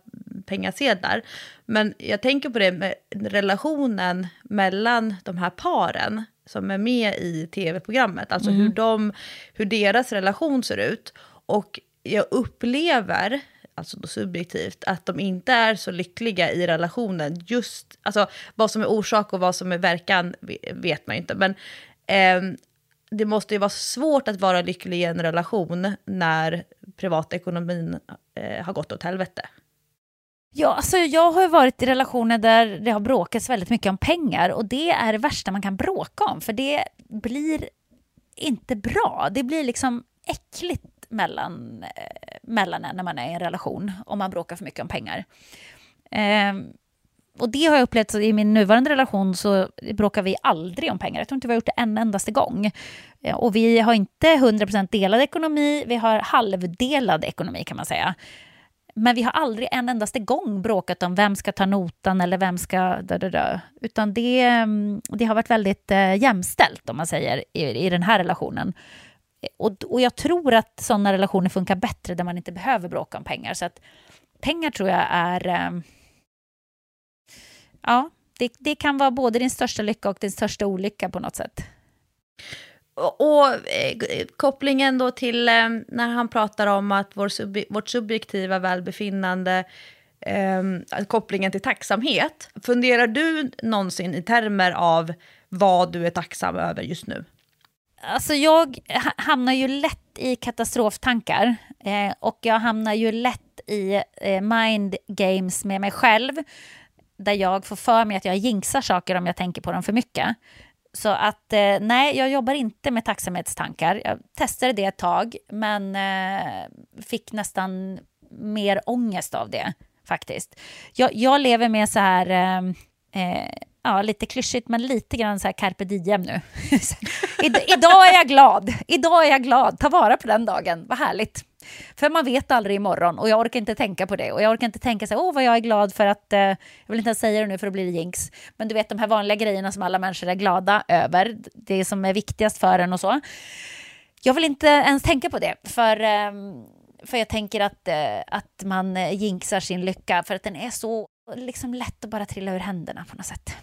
pengasedlar. Men jag tänker på det med relationen mellan de här paren som är med i tv-programmet. Alltså hur, de, hur deras relation ser ut. Och jag upplever, alltså då subjektivt, att de inte är så lyckliga i relationen. Just, alltså vad som är orsak och vad som är verkan vet man ju inte. Men eh, det måste ju vara svårt att vara lycklig i en relation när privatekonomin eh, har gått åt helvete. Ja, alltså jag har ju varit i relationer där det har bråkats väldigt mycket om pengar och det är det värsta man kan bråka om för det blir inte bra. Det blir liksom äckligt mellan, eh, mellan en när man är i en relation om man bråkar för mycket om pengar. Eh, och det har jag upplevt, så i min nuvarande relation så bråkar vi aldrig om pengar. Jag tror inte vi har gjort det en endaste gång. Eh, Och vi har inte 100% delad ekonomi, vi har halvdelad ekonomi kan man säga. Men vi har aldrig en endaste gång bråkat om vem ska ta notan eller vem ska... Dö, dö, dö. Utan det, mm, det har varit väldigt eh, jämställt om man säger i, i den här relationen. Och, och jag tror att sådana relationer funkar bättre där man inte behöver bråka om pengar. Så att pengar tror jag är... Eh, ja, det, det kan vara både din största lycka och din största olycka på något sätt. Och, och eh, kopplingen då till ehm, när han pratar om att vår sub, vårt subjektiva välbefinnande, eh, kopplingen till tacksamhet. Funderar du någonsin i termer av vad du är tacksam över just nu? Alltså jag hamnar ju lätt i katastroftankar eh, och jag hamnar ju lätt i eh, mind games med mig själv där jag får för mig att jag jinxar saker om jag tänker på dem för mycket. Så att eh, nej, jag jobbar inte med tacksamhetstankar. Jag testade det ett tag men eh, fick nästan mer ångest av det faktiskt. Jag, jag lever med så här eh, eh, ja, lite klyschigt, men lite grann så här carpe diem nu. Idag är jag glad. Idag är jag glad. Ta vara på den dagen. Vad härligt. För man vet aldrig imorgon och jag orkar inte tänka på det. Och jag orkar inte tänka så här, åh vad jag är glad för att, eh, jag vill inte ens säga det nu för att bli det jinx. Men du vet de här vanliga grejerna som alla människor är glada över, det som är viktigast för en och så. Jag vill inte ens tänka på det, för, eh, för jag tänker att, eh, att man jinxar sin lycka, för att den är så liksom lätt att bara trilla ur händerna på något sätt.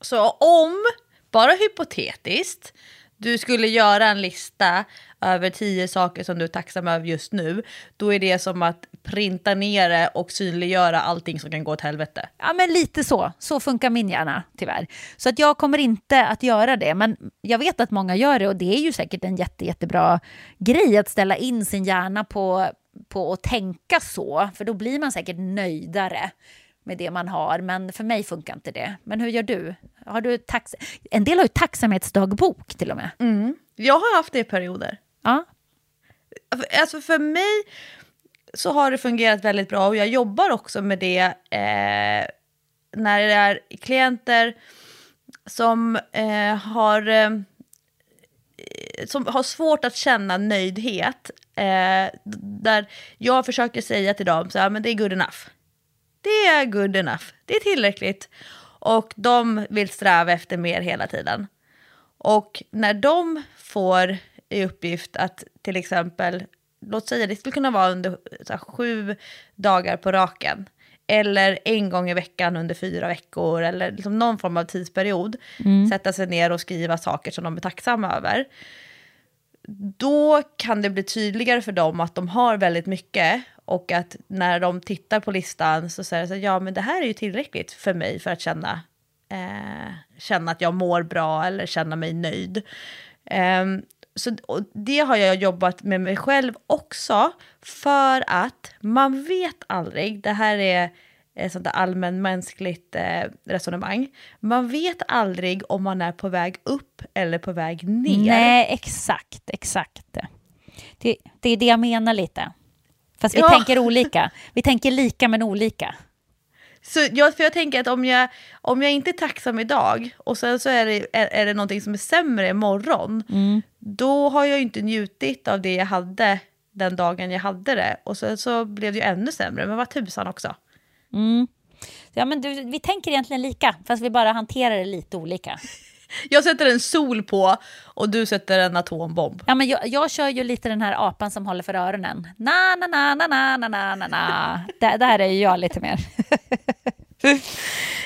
Så om bara hypotetiskt, du skulle göra en lista över tio saker som du är tacksam över just nu, då är det som att printa ner det och synliggöra allting som kan gå åt helvete. Ja, men lite så. Så funkar min hjärna tyvärr. Så att jag kommer inte att göra det. Men jag vet att många gör det och det är ju säkert en jätte, jättebra grej att ställa in sin hjärna på, på att tänka så. För då blir man säkert nöjdare med det man har. Men för mig funkar inte det. Men hur gör du? Har du tax en del har ju tacksamhetsdagbok till och med. Mm. Jag har haft det i perioder. Ja. Alltså för mig så har det fungerat väldigt bra och jag jobbar också med det eh, när det är klienter som eh, har eh, som har svårt att känna nöjdhet. Eh, där jag försöker säga till dem så här, men det är good enough. Det är good enough, det är tillräckligt. Och de vill sträva efter mer hela tiden. Och när de får i uppgift att till exempel, låt säga det skulle kunna vara under här, sju dagar på raken. Eller en gång i veckan under fyra veckor eller liksom någon form av tidsperiod. Mm. Sätta sig ner och skriva saker som de är tacksamma över. Då kan det bli tydligare för dem att de har väldigt mycket och att när de tittar på listan så säger de att ja men det här är ju tillräckligt för mig för att känna, eh, känna att jag mår bra eller känna mig nöjd. Eh, så det har jag jobbat med mig själv också för att man vet aldrig, det här är ett sånt där allmänmänskligt eh, resonemang. Man vet aldrig om man är på väg upp eller på väg ner. Nej, exakt, exakt. Det, det är det jag menar lite. Fast vi ja. tänker olika. Vi tänker lika men olika. Så jag, för jag tänker att om jag, om jag inte är tacksam idag och sen så är det, är, är det någonting som är sämre imorgon, mm. då har jag inte njutit av det jag hade den dagen jag hade det. Och sen så blev det ju ännu sämre, men vad tusan också. Mm. Ja, men du, vi tänker egentligen lika, fast vi bara hanterar det lite olika. Jag sätter en sol på och du sätter en atombomb. Ja, men jag, jag kör ju lite den här apan som håller för öronen. Na, na, na, na, na, na, na, na, na. Där, där är ju jag lite mer.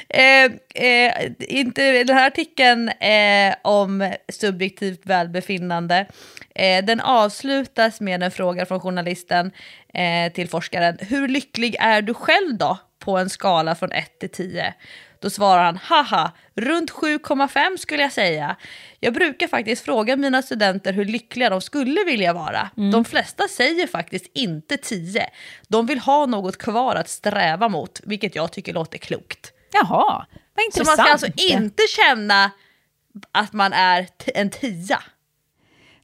eh, eh, inte, den här artikeln eh, om subjektivt välbefinnande, eh, den avslutas med en fråga från journalisten eh, till forskaren. Hur lycklig är du själv då på en skala från 1 till 10? Då svarar han, haha, runt 7,5 skulle jag säga. Jag brukar faktiskt fråga mina studenter hur lyckliga de skulle vilja vara. Mm. De flesta säger faktiskt inte 10. De vill ha något kvar att sträva mot, vilket jag tycker låter klokt. Jaha, vad intressant. Så man ska alltså inte känna att man är en tia.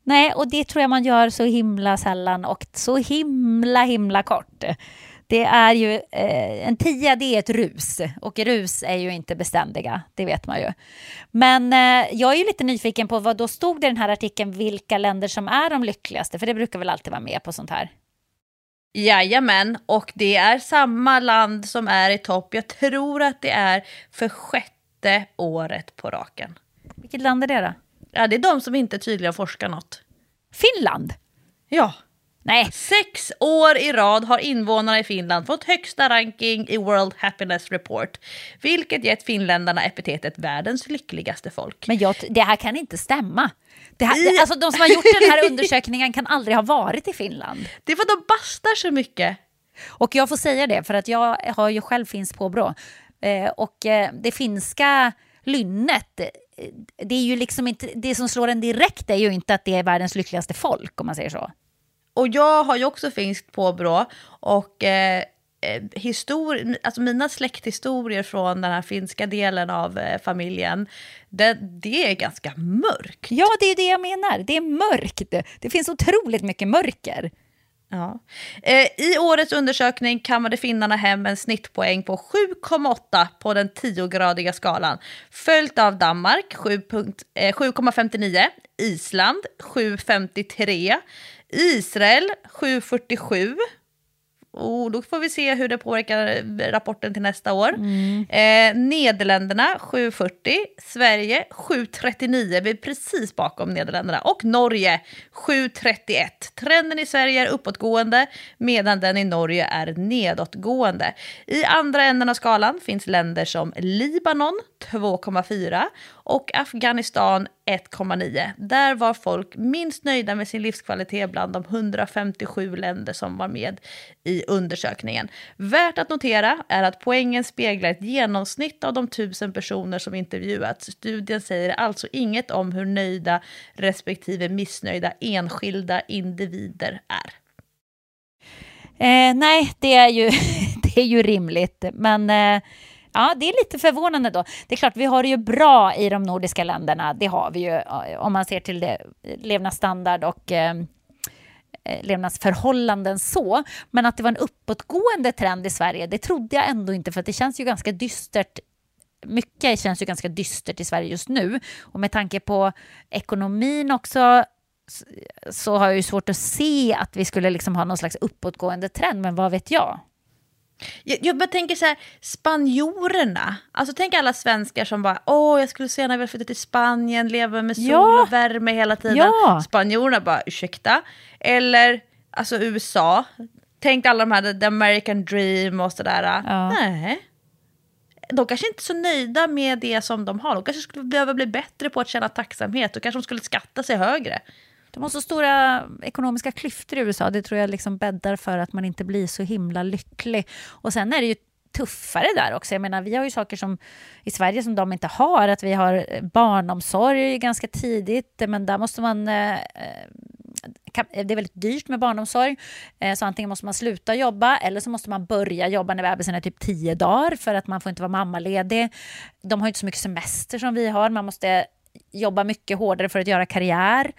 Nej, och det tror jag man gör så himla sällan och så himla himla kort. Det är ju, eh, en tia det är ett rus och rus är ju inte beständiga, det vet man ju. Men eh, jag är ju lite nyfiken på vad då stod det i den här artikeln vilka länder som är de lyckligaste, för det brukar väl alltid vara med på sånt här. Jajamän, och det är samma land som är i topp. Jag tror att det är för sjätte året på raken. Vilket land är det då? Ja, det är de som inte tydligen forskar något. Finland? Ja. Nej. Sex år i rad har invånarna i Finland fått högsta ranking i World Happiness Report, vilket gett finländarna epitetet världens lyckligaste folk. Men jag, det här kan inte stämma. Det här, det, alltså, de som har gjort den här undersökningen kan aldrig ha varit i Finland. Det är för att de bastar så mycket. Och jag får säga det, för att jag har ju själv finskt påbrå. Eh, och eh, det finska lynnet, eh, det är ju liksom inte, det som slår en direkt är ju inte att det är världens lyckligaste folk, om man säger så. Och jag har ju också finskt påbrå och eh, eh histori- alltså mina släkthistorier från den här finska delen av eh, familjen, det, det, är ganska mörkt. Ja, det är det jag menar. Det är mörkt. Det finns otroligt mycket mörker. Ja. Eh, I årets undersökning kammade finnarna hem en snittpoäng på 7,8 på den 10-gradiga skalan. Följt av Danmark 7,59, eh, Island 7,53, Israel 747. Och då får vi se hur det påverkar rapporten till nästa år. Mm. Eh, Nederländerna 740, Sverige 739, vi är precis bakom Nederländerna. Och Norge 731. Trenden i Sverige är uppåtgående medan den i Norge är nedåtgående. I andra änden av skalan finns länder som Libanon, 2,4 och Afghanistan 1,9. Där var folk minst nöjda med sin livskvalitet bland de 157 länder som var med i undersökningen. Värt att notera är att poängen speglar ett genomsnitt av de tusen personer som intervjuats. Studien säger alltså inget om hur nöjda respektive missnöjda enskilda individer är. Eh, nej, det är, ju, det är ju rimligt, men eh, ja, det är lite förvånande då. Det är klart, vi har det ju bra i de nordiska länderna, det har vi ju om man ser till det, eh, levnadsstandard och eh, eh, levnadsförhållanden så. Men att det var en uppåtgående trend i Sverige, det trodde jag ändå inte, för det känns ju ganska dystert mycket känns ju ganska dystert i Sverige just nu. Och med tanke på ekonomin också så har jag ju svårt att se att vi skulle liksom ha någon slags uppåtgående trend, men vad vet jag? Jag, jag bara tänker så här, spanjorerna. Alltså tänk alla svenskar som bara, åh jag skulle så gärna vilja flytta till Spanien, leva med sol Ja. och värme hela tiden. Ja. Spanjorerna bara, ursäkta. Eller alltså USA. Tänk alla de här, the American dream och sådär. Ja. Nej. De kanske inte är så nöjda med det som de har. De kanske skulle behöva bli bättre på att känna tacksamhet. Då kanske de skulle skatta sig högre. De har så stora ekonomiska klyftor i USA. Det tror jag liksom bäddar för att man inte blir så himla lycklig. Och sen är det ju tuffare där också. Jag menar, vi har ju saker som i Sverige som de inte har. Att vi har eh, barnomsorg ganska tidigt, men där måste man... Eh, eh, eh, det är väldigt dyrt med barnomsorg, eh, så antingen måste man sluta jobba eller så måste man börja jobba när bebisen är typ tio dagar för att man får inte vara mammaledig. De har inte så mycket semester som vi har. Man måste jobba mycket hårdare för att göra karriär.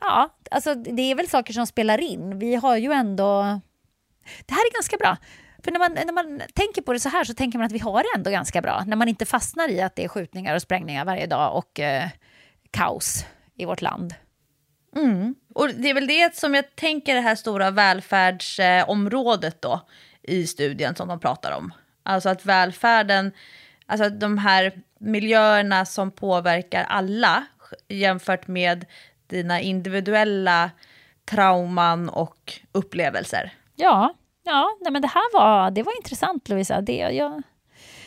Ja, alltså det är väl saker som spelar in. Vi har ju ändå... Det här är ganska bra. För när man, när man tänker på det så här så tänker man att vi har det ändå ganska bra. När man inte fastnar i att det är skjutningar och sprängningar varje dag och eh, kaos i vårt land. Mm. Och det är väl det som jag tänker det här stora välfärdsområdet då i studien som de pratar om. Alltså att välfärden, alltså att de här miljöerna som påverkar alla jämfört med dina individuella trauman och upplevelser. Ja, ja nej men det här var, det var intressant Lovisa. Det, jag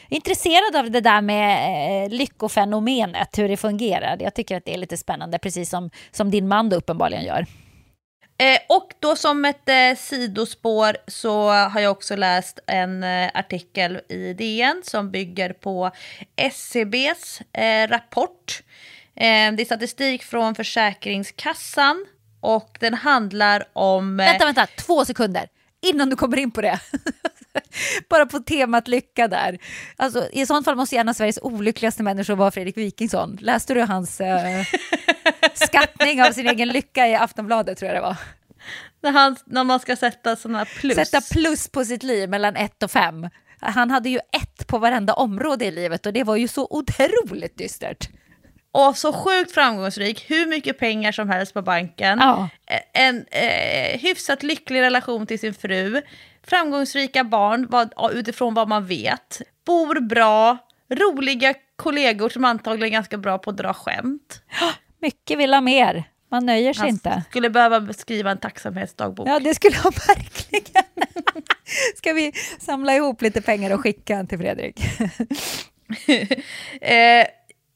är intresserad av det där med eh, lyckofenomenet, hur det fungerar. Jag tycker att det är lite spännande, precis som, som din man uppenbarligen gör. Eh, och då som ett eh, sidospår så har jag också läst en eh, artikel i DN som bygger på SCBs eh, rapport. Eh, det är statistik från Försäkringskassan och den handlar om... eh, Vänta, vänta, två sekunder innan du kommer in på det. Bara på temat lycka där. Alltså, I sånt fall måste gärna Sveriges olyckligaste människor vara Fredrik Wikingsson. Läste du hans eh, skattning av sin egen lycka i Aftonbladet tror jag det var? när, han, när man ska sätta sådana plus. Sätta plus på sitt liv mellan ett och fem. Han hade ju ett på varenda område i livet och det var ju så otroligt dystert. Och så sjukt framgångsrik, hur mycket pengar som helst på banken. Ja. Eh, En eh, hyfsat lycklig relation till sin fru. Framgångsrika barn vad, utifrån vad man vet. Bor bra, roliga kollegor som antagligen är ganska bra på att dra skämt. Mycket vill ha mer. Man nöjer sig Han inte. skulle behöva skriva en tacksamhetsdagbok. Ja, det skulle han verkligen. Ska vi samla ihop lite pengar och skicka till Fredrik? eh,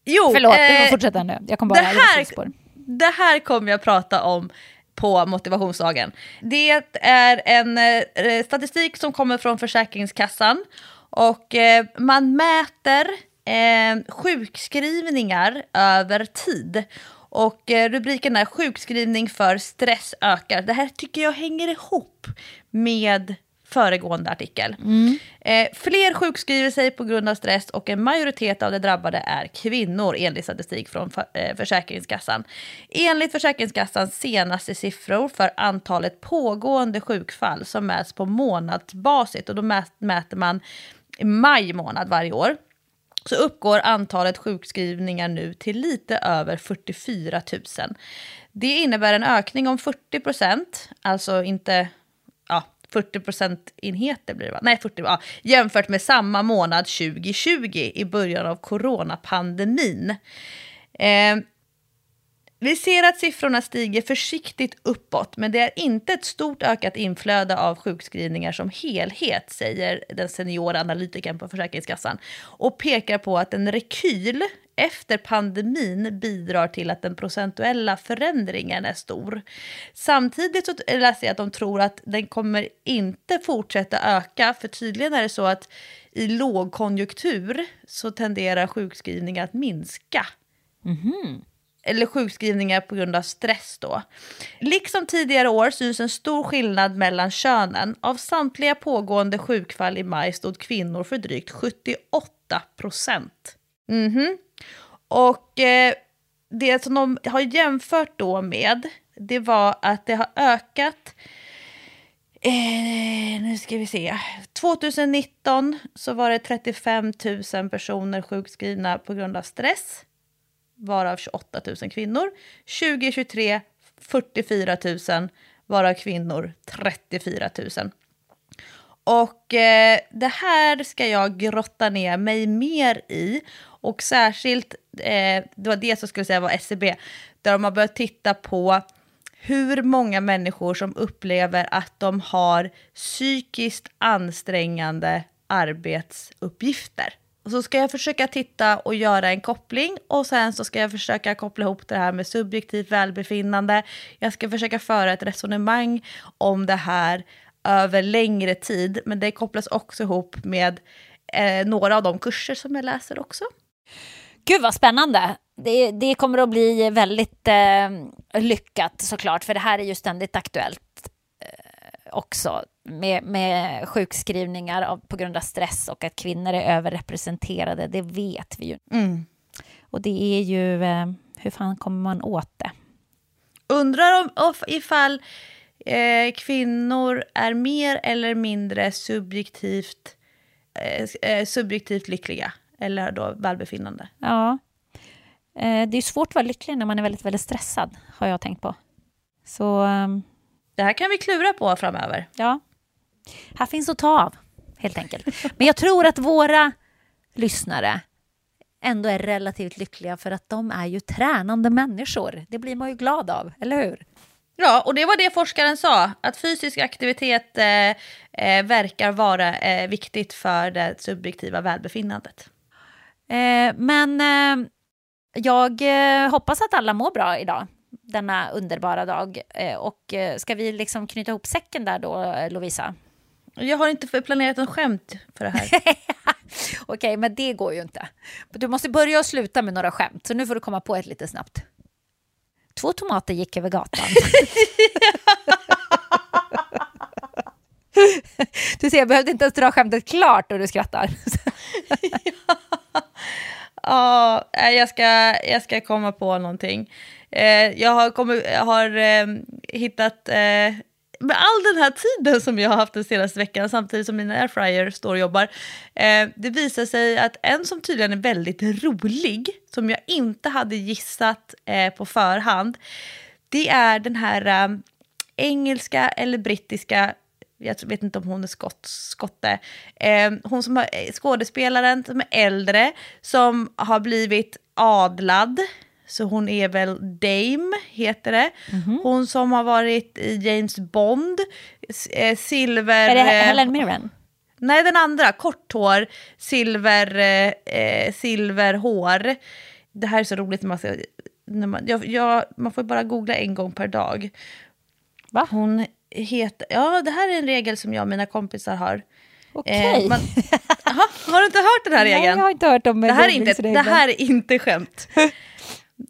jo, Förlåt, du eh, fortsätta nu. Jag kom bara det här-. Det här kommer jag prata om på motivationsdagen. Det är en eh, statistik som kommer från Försäkringskassan och eh, man mäter eh, sjukskrivningar över tid. Och eh, rubriken är sjukskrivning för stress ökar. Det här tycker jag hänger ihop med föregående artikel. Eh, fler sjukskriver sig på grund av stress och en majoritet av de drabbade är kvinnor enligt statistik från för, eh, Försäkringskassan. Enligt Försäkringskassans senaste siffror för antalet pågående sjukfall som mäts på månadsbasis och då mät, mäter man maj månad varje år så uppgår antalet sjukskrivningar nu till lite över 44 000. Det innebär en ökning om 40 procent, alltså inte ja, 40 procentenheter blir det va? Nej, 40, ja, jämfört med samma månad 2020 i början av coronapandemin. Eh, Vi ser att siffrorna stiger försiktigt uppåt, men det är inte ett stort ökat inflöde av sjukskrivningar som helhet, säger den seniora analytikern på Försäkringskassan. Och pekar på att en rekyl efter pandemin bidrar till att den procentuella förändringen är stor. Samtidigt så läser jag att de tror att den kommer inte fortsätta öka, för tydligen är det så att i lågkonjunktur så tenderar sjukskrivningar att minska. Eller sjukskrivningar på grund av stress då. Liksom tidigare år syns en stor skillnad mellan könen. Av samtliga pågående sjukfall i maj stod kvinnor för drygt 78 procent. Mhm. Och eh, det som de har jämfört då med, det var att det har ökat Eh, nu ska vi se. 2019 så var det 35 000 personer sjukskrivna på grund av stress, varav 28 000 kvinnor. 2023 44 000, varav kvinnor 34 000. Och eh, det här ska jag grotta ner mig mer i. Och särskilt, eh, det var det som skulle säga var SCB, där de har börjat titta på hur många människor som upplever att de har psykiskt ansträngande arbetsuppgifter. Och så ska jag försöka titta och göra en koppling och sen så ska jag försöka koppla ihop det här med subjektivt välbefinnande. Jag ska försöka föra ett resonemang om det här över längre tid, men det kopplas också ihop med eh, några av de kurser som jag läser också. Gud vad spännande! Det, det kommer att bli väldigt eh, lyckat såklart, för det här är ju ständigt aktuellt eh, också med, med sjukskrivningar av, på grund av stress och att kvinnor är överrepresenterade, det vet vi ju. Mm. Och det är ju, eh, hur fan kommer man åt det? Undrar om ifall eh, kvinnor är mer eller mindre subjektivt, eh, eh, subjektivt lyckliga eller då välbefinnande. Ja. Eh, det är svårt att vara lycklig när man är väldigt, väldigt stressad, har jag tänkt på. Så ehm, Det här kan vi klura på framöver. ja, här finns att ta av, helt enkelt. Men jag tror att våra lyssnare ändå är relativt lyckliga för att de är ju tränande människor. Det blir man ju glad av, eller hur? Ja, och det var det forskaren sa, att fysisk aktivitet eh, eh, verkar vara eh, viktigt för det subjektiva välbefinnandet. Eh, men eh, jag eh, hoppas att alla mår bra idag, denna underbara dag. Och ska vi liksom knyta ihop säcken där då, Lovisa? Jag har inte planerat en skämt för det här. Okej, men det går ju inte. Du måste börja och sluta med några skämt, så nu får du komma på ett lite snabbt. Två tomater gick över gatan. du ser, jag behövde inte ens dra skämtet klart och du skrattar. Ja, eh, jag ska, jag ska komma på någonting. Eh, jag har, kommit, jag har eh, hittat, eh, med all den här tiden som jag har haft den senaste veckan, samtidigt som mina airfryer står och jobbar, eh, det visar sig att en som tydligen är väldigt rolig, som jag inte hade gissat eh, på förhand, det är den här eh, engelska eller brittiska jag vet inte om hon är skott, skotte, eh, hon som har, eh, skådespelaren som är äldre, som har blivit adlad, så hon är väl Dame, heter det. Hon som har varit i James Bond, eh, silver... Är det eh, Helen Mirren? Nej, den andra. Kort hår, silver, eh, eh, silverhår. Det här är så roligt. När man, ska, när man, jag, jag, man får bara googla en gång per dag. Va? Hon heter... Ja, det här är en regel som jag och mina kompisar har. Okej. Eh, man- Aha, har du inte hört den här Nej, regeln? jag har inte hört om det, här är inte, det här är inte skämt.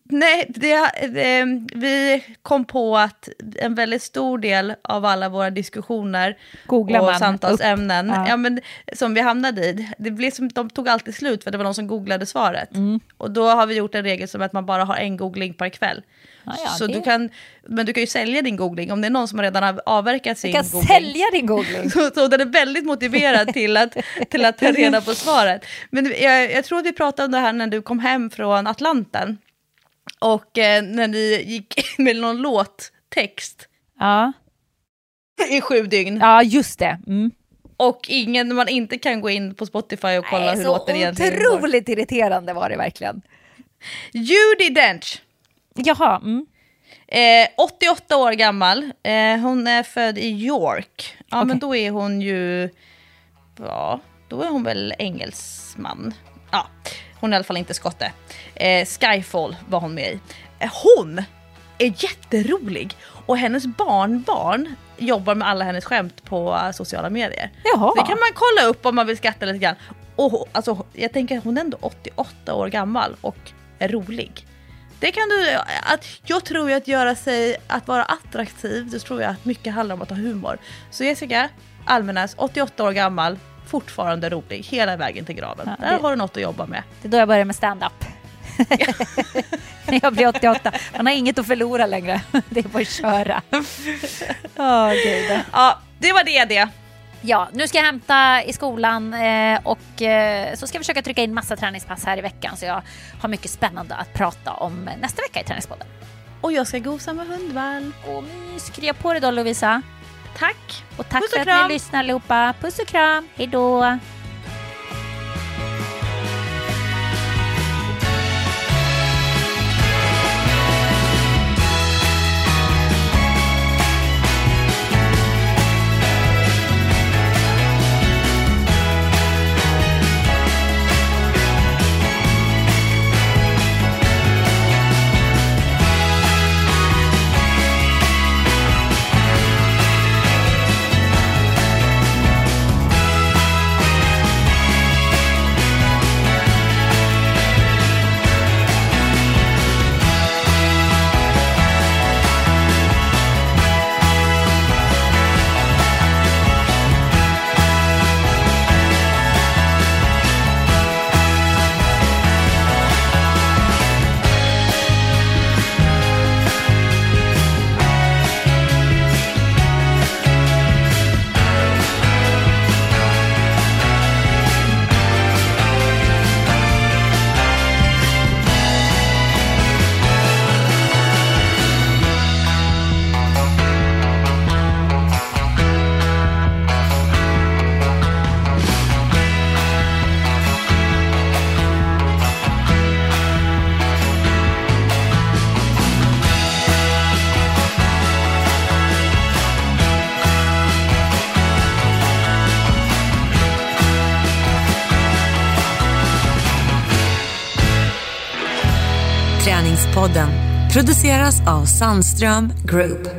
Nej, det, eh, vi kom på att en väldigt stor del av alla våra diskussioner Googlar och man samtalsämnen. Ja. ja. men, som vi hamnade i, det blev som, de tog alltid slut för det var någon som googlade svaret. Mm. Och då har vi gjort en regel som att man bara har en googling per kväll. Ja, ja, så det- du kan, men du kan ju sälja din googling om det är någon som redan har avverkat sin Du kan googling. sälja din googling. Så, så den är väldigt motiverad till att, till att ta reda på svaret. Men jag, jag tror att vi pratade om det här när du kom hem från Atlanten. Och eh, när ni gick med någon låttext Ja, i sju dygn. ja just det. Mm. Och ingen, man inte kan gå in på Spotify och kolla Nej, hur så låten egentligen går. otroligt irriterande var det verkligen. Judi Dench. Jaha, mm. Eh, 88 år gammal. Eh, hon är född i York. Ja, men då är hon ju... Ja, då är hon väl engelsman. Ja, hon är i alla fall inte skotte. Eh, Skyfall var hon med i. Eh, hon är jätterolig och hennes barnbarn jobbar med alla hennes skämt på eh, sociala medier. Jaha. Det kan man kolla upp om man vill skratta lite grann. Och alltså, jag tänker att hon är ändå 88 år gammal och är rolig. Det kan du, att, jag tror ju att göra sig, att vara attraktiv, det tror jag att mycket handlar om att ha humor. Så Jessica Almenäs, 88 år gammal, fortfarande rolig hela vägen till graven. Ja, Där det- har du något att jobba med. Det är då jag börjar med stand-up. När jag blir 88. Man har inget att förlora längre. Det är bara att köra. Åh, gud. Ja, det var det det. Ja, nu ska jag hämta i skolan eh, och eh, så ska jag försöka trycka in massa träningspass här i veckan så jag har mycket spännande att prata om nästa vecka i Träningspodden. Och jag ska gosa med hundvalp. Och mys, krya på dig då Lovisa. Tack! Och tack för att ni lyssnar allihopa. Puss och kram, hej produceras av Sandström Group.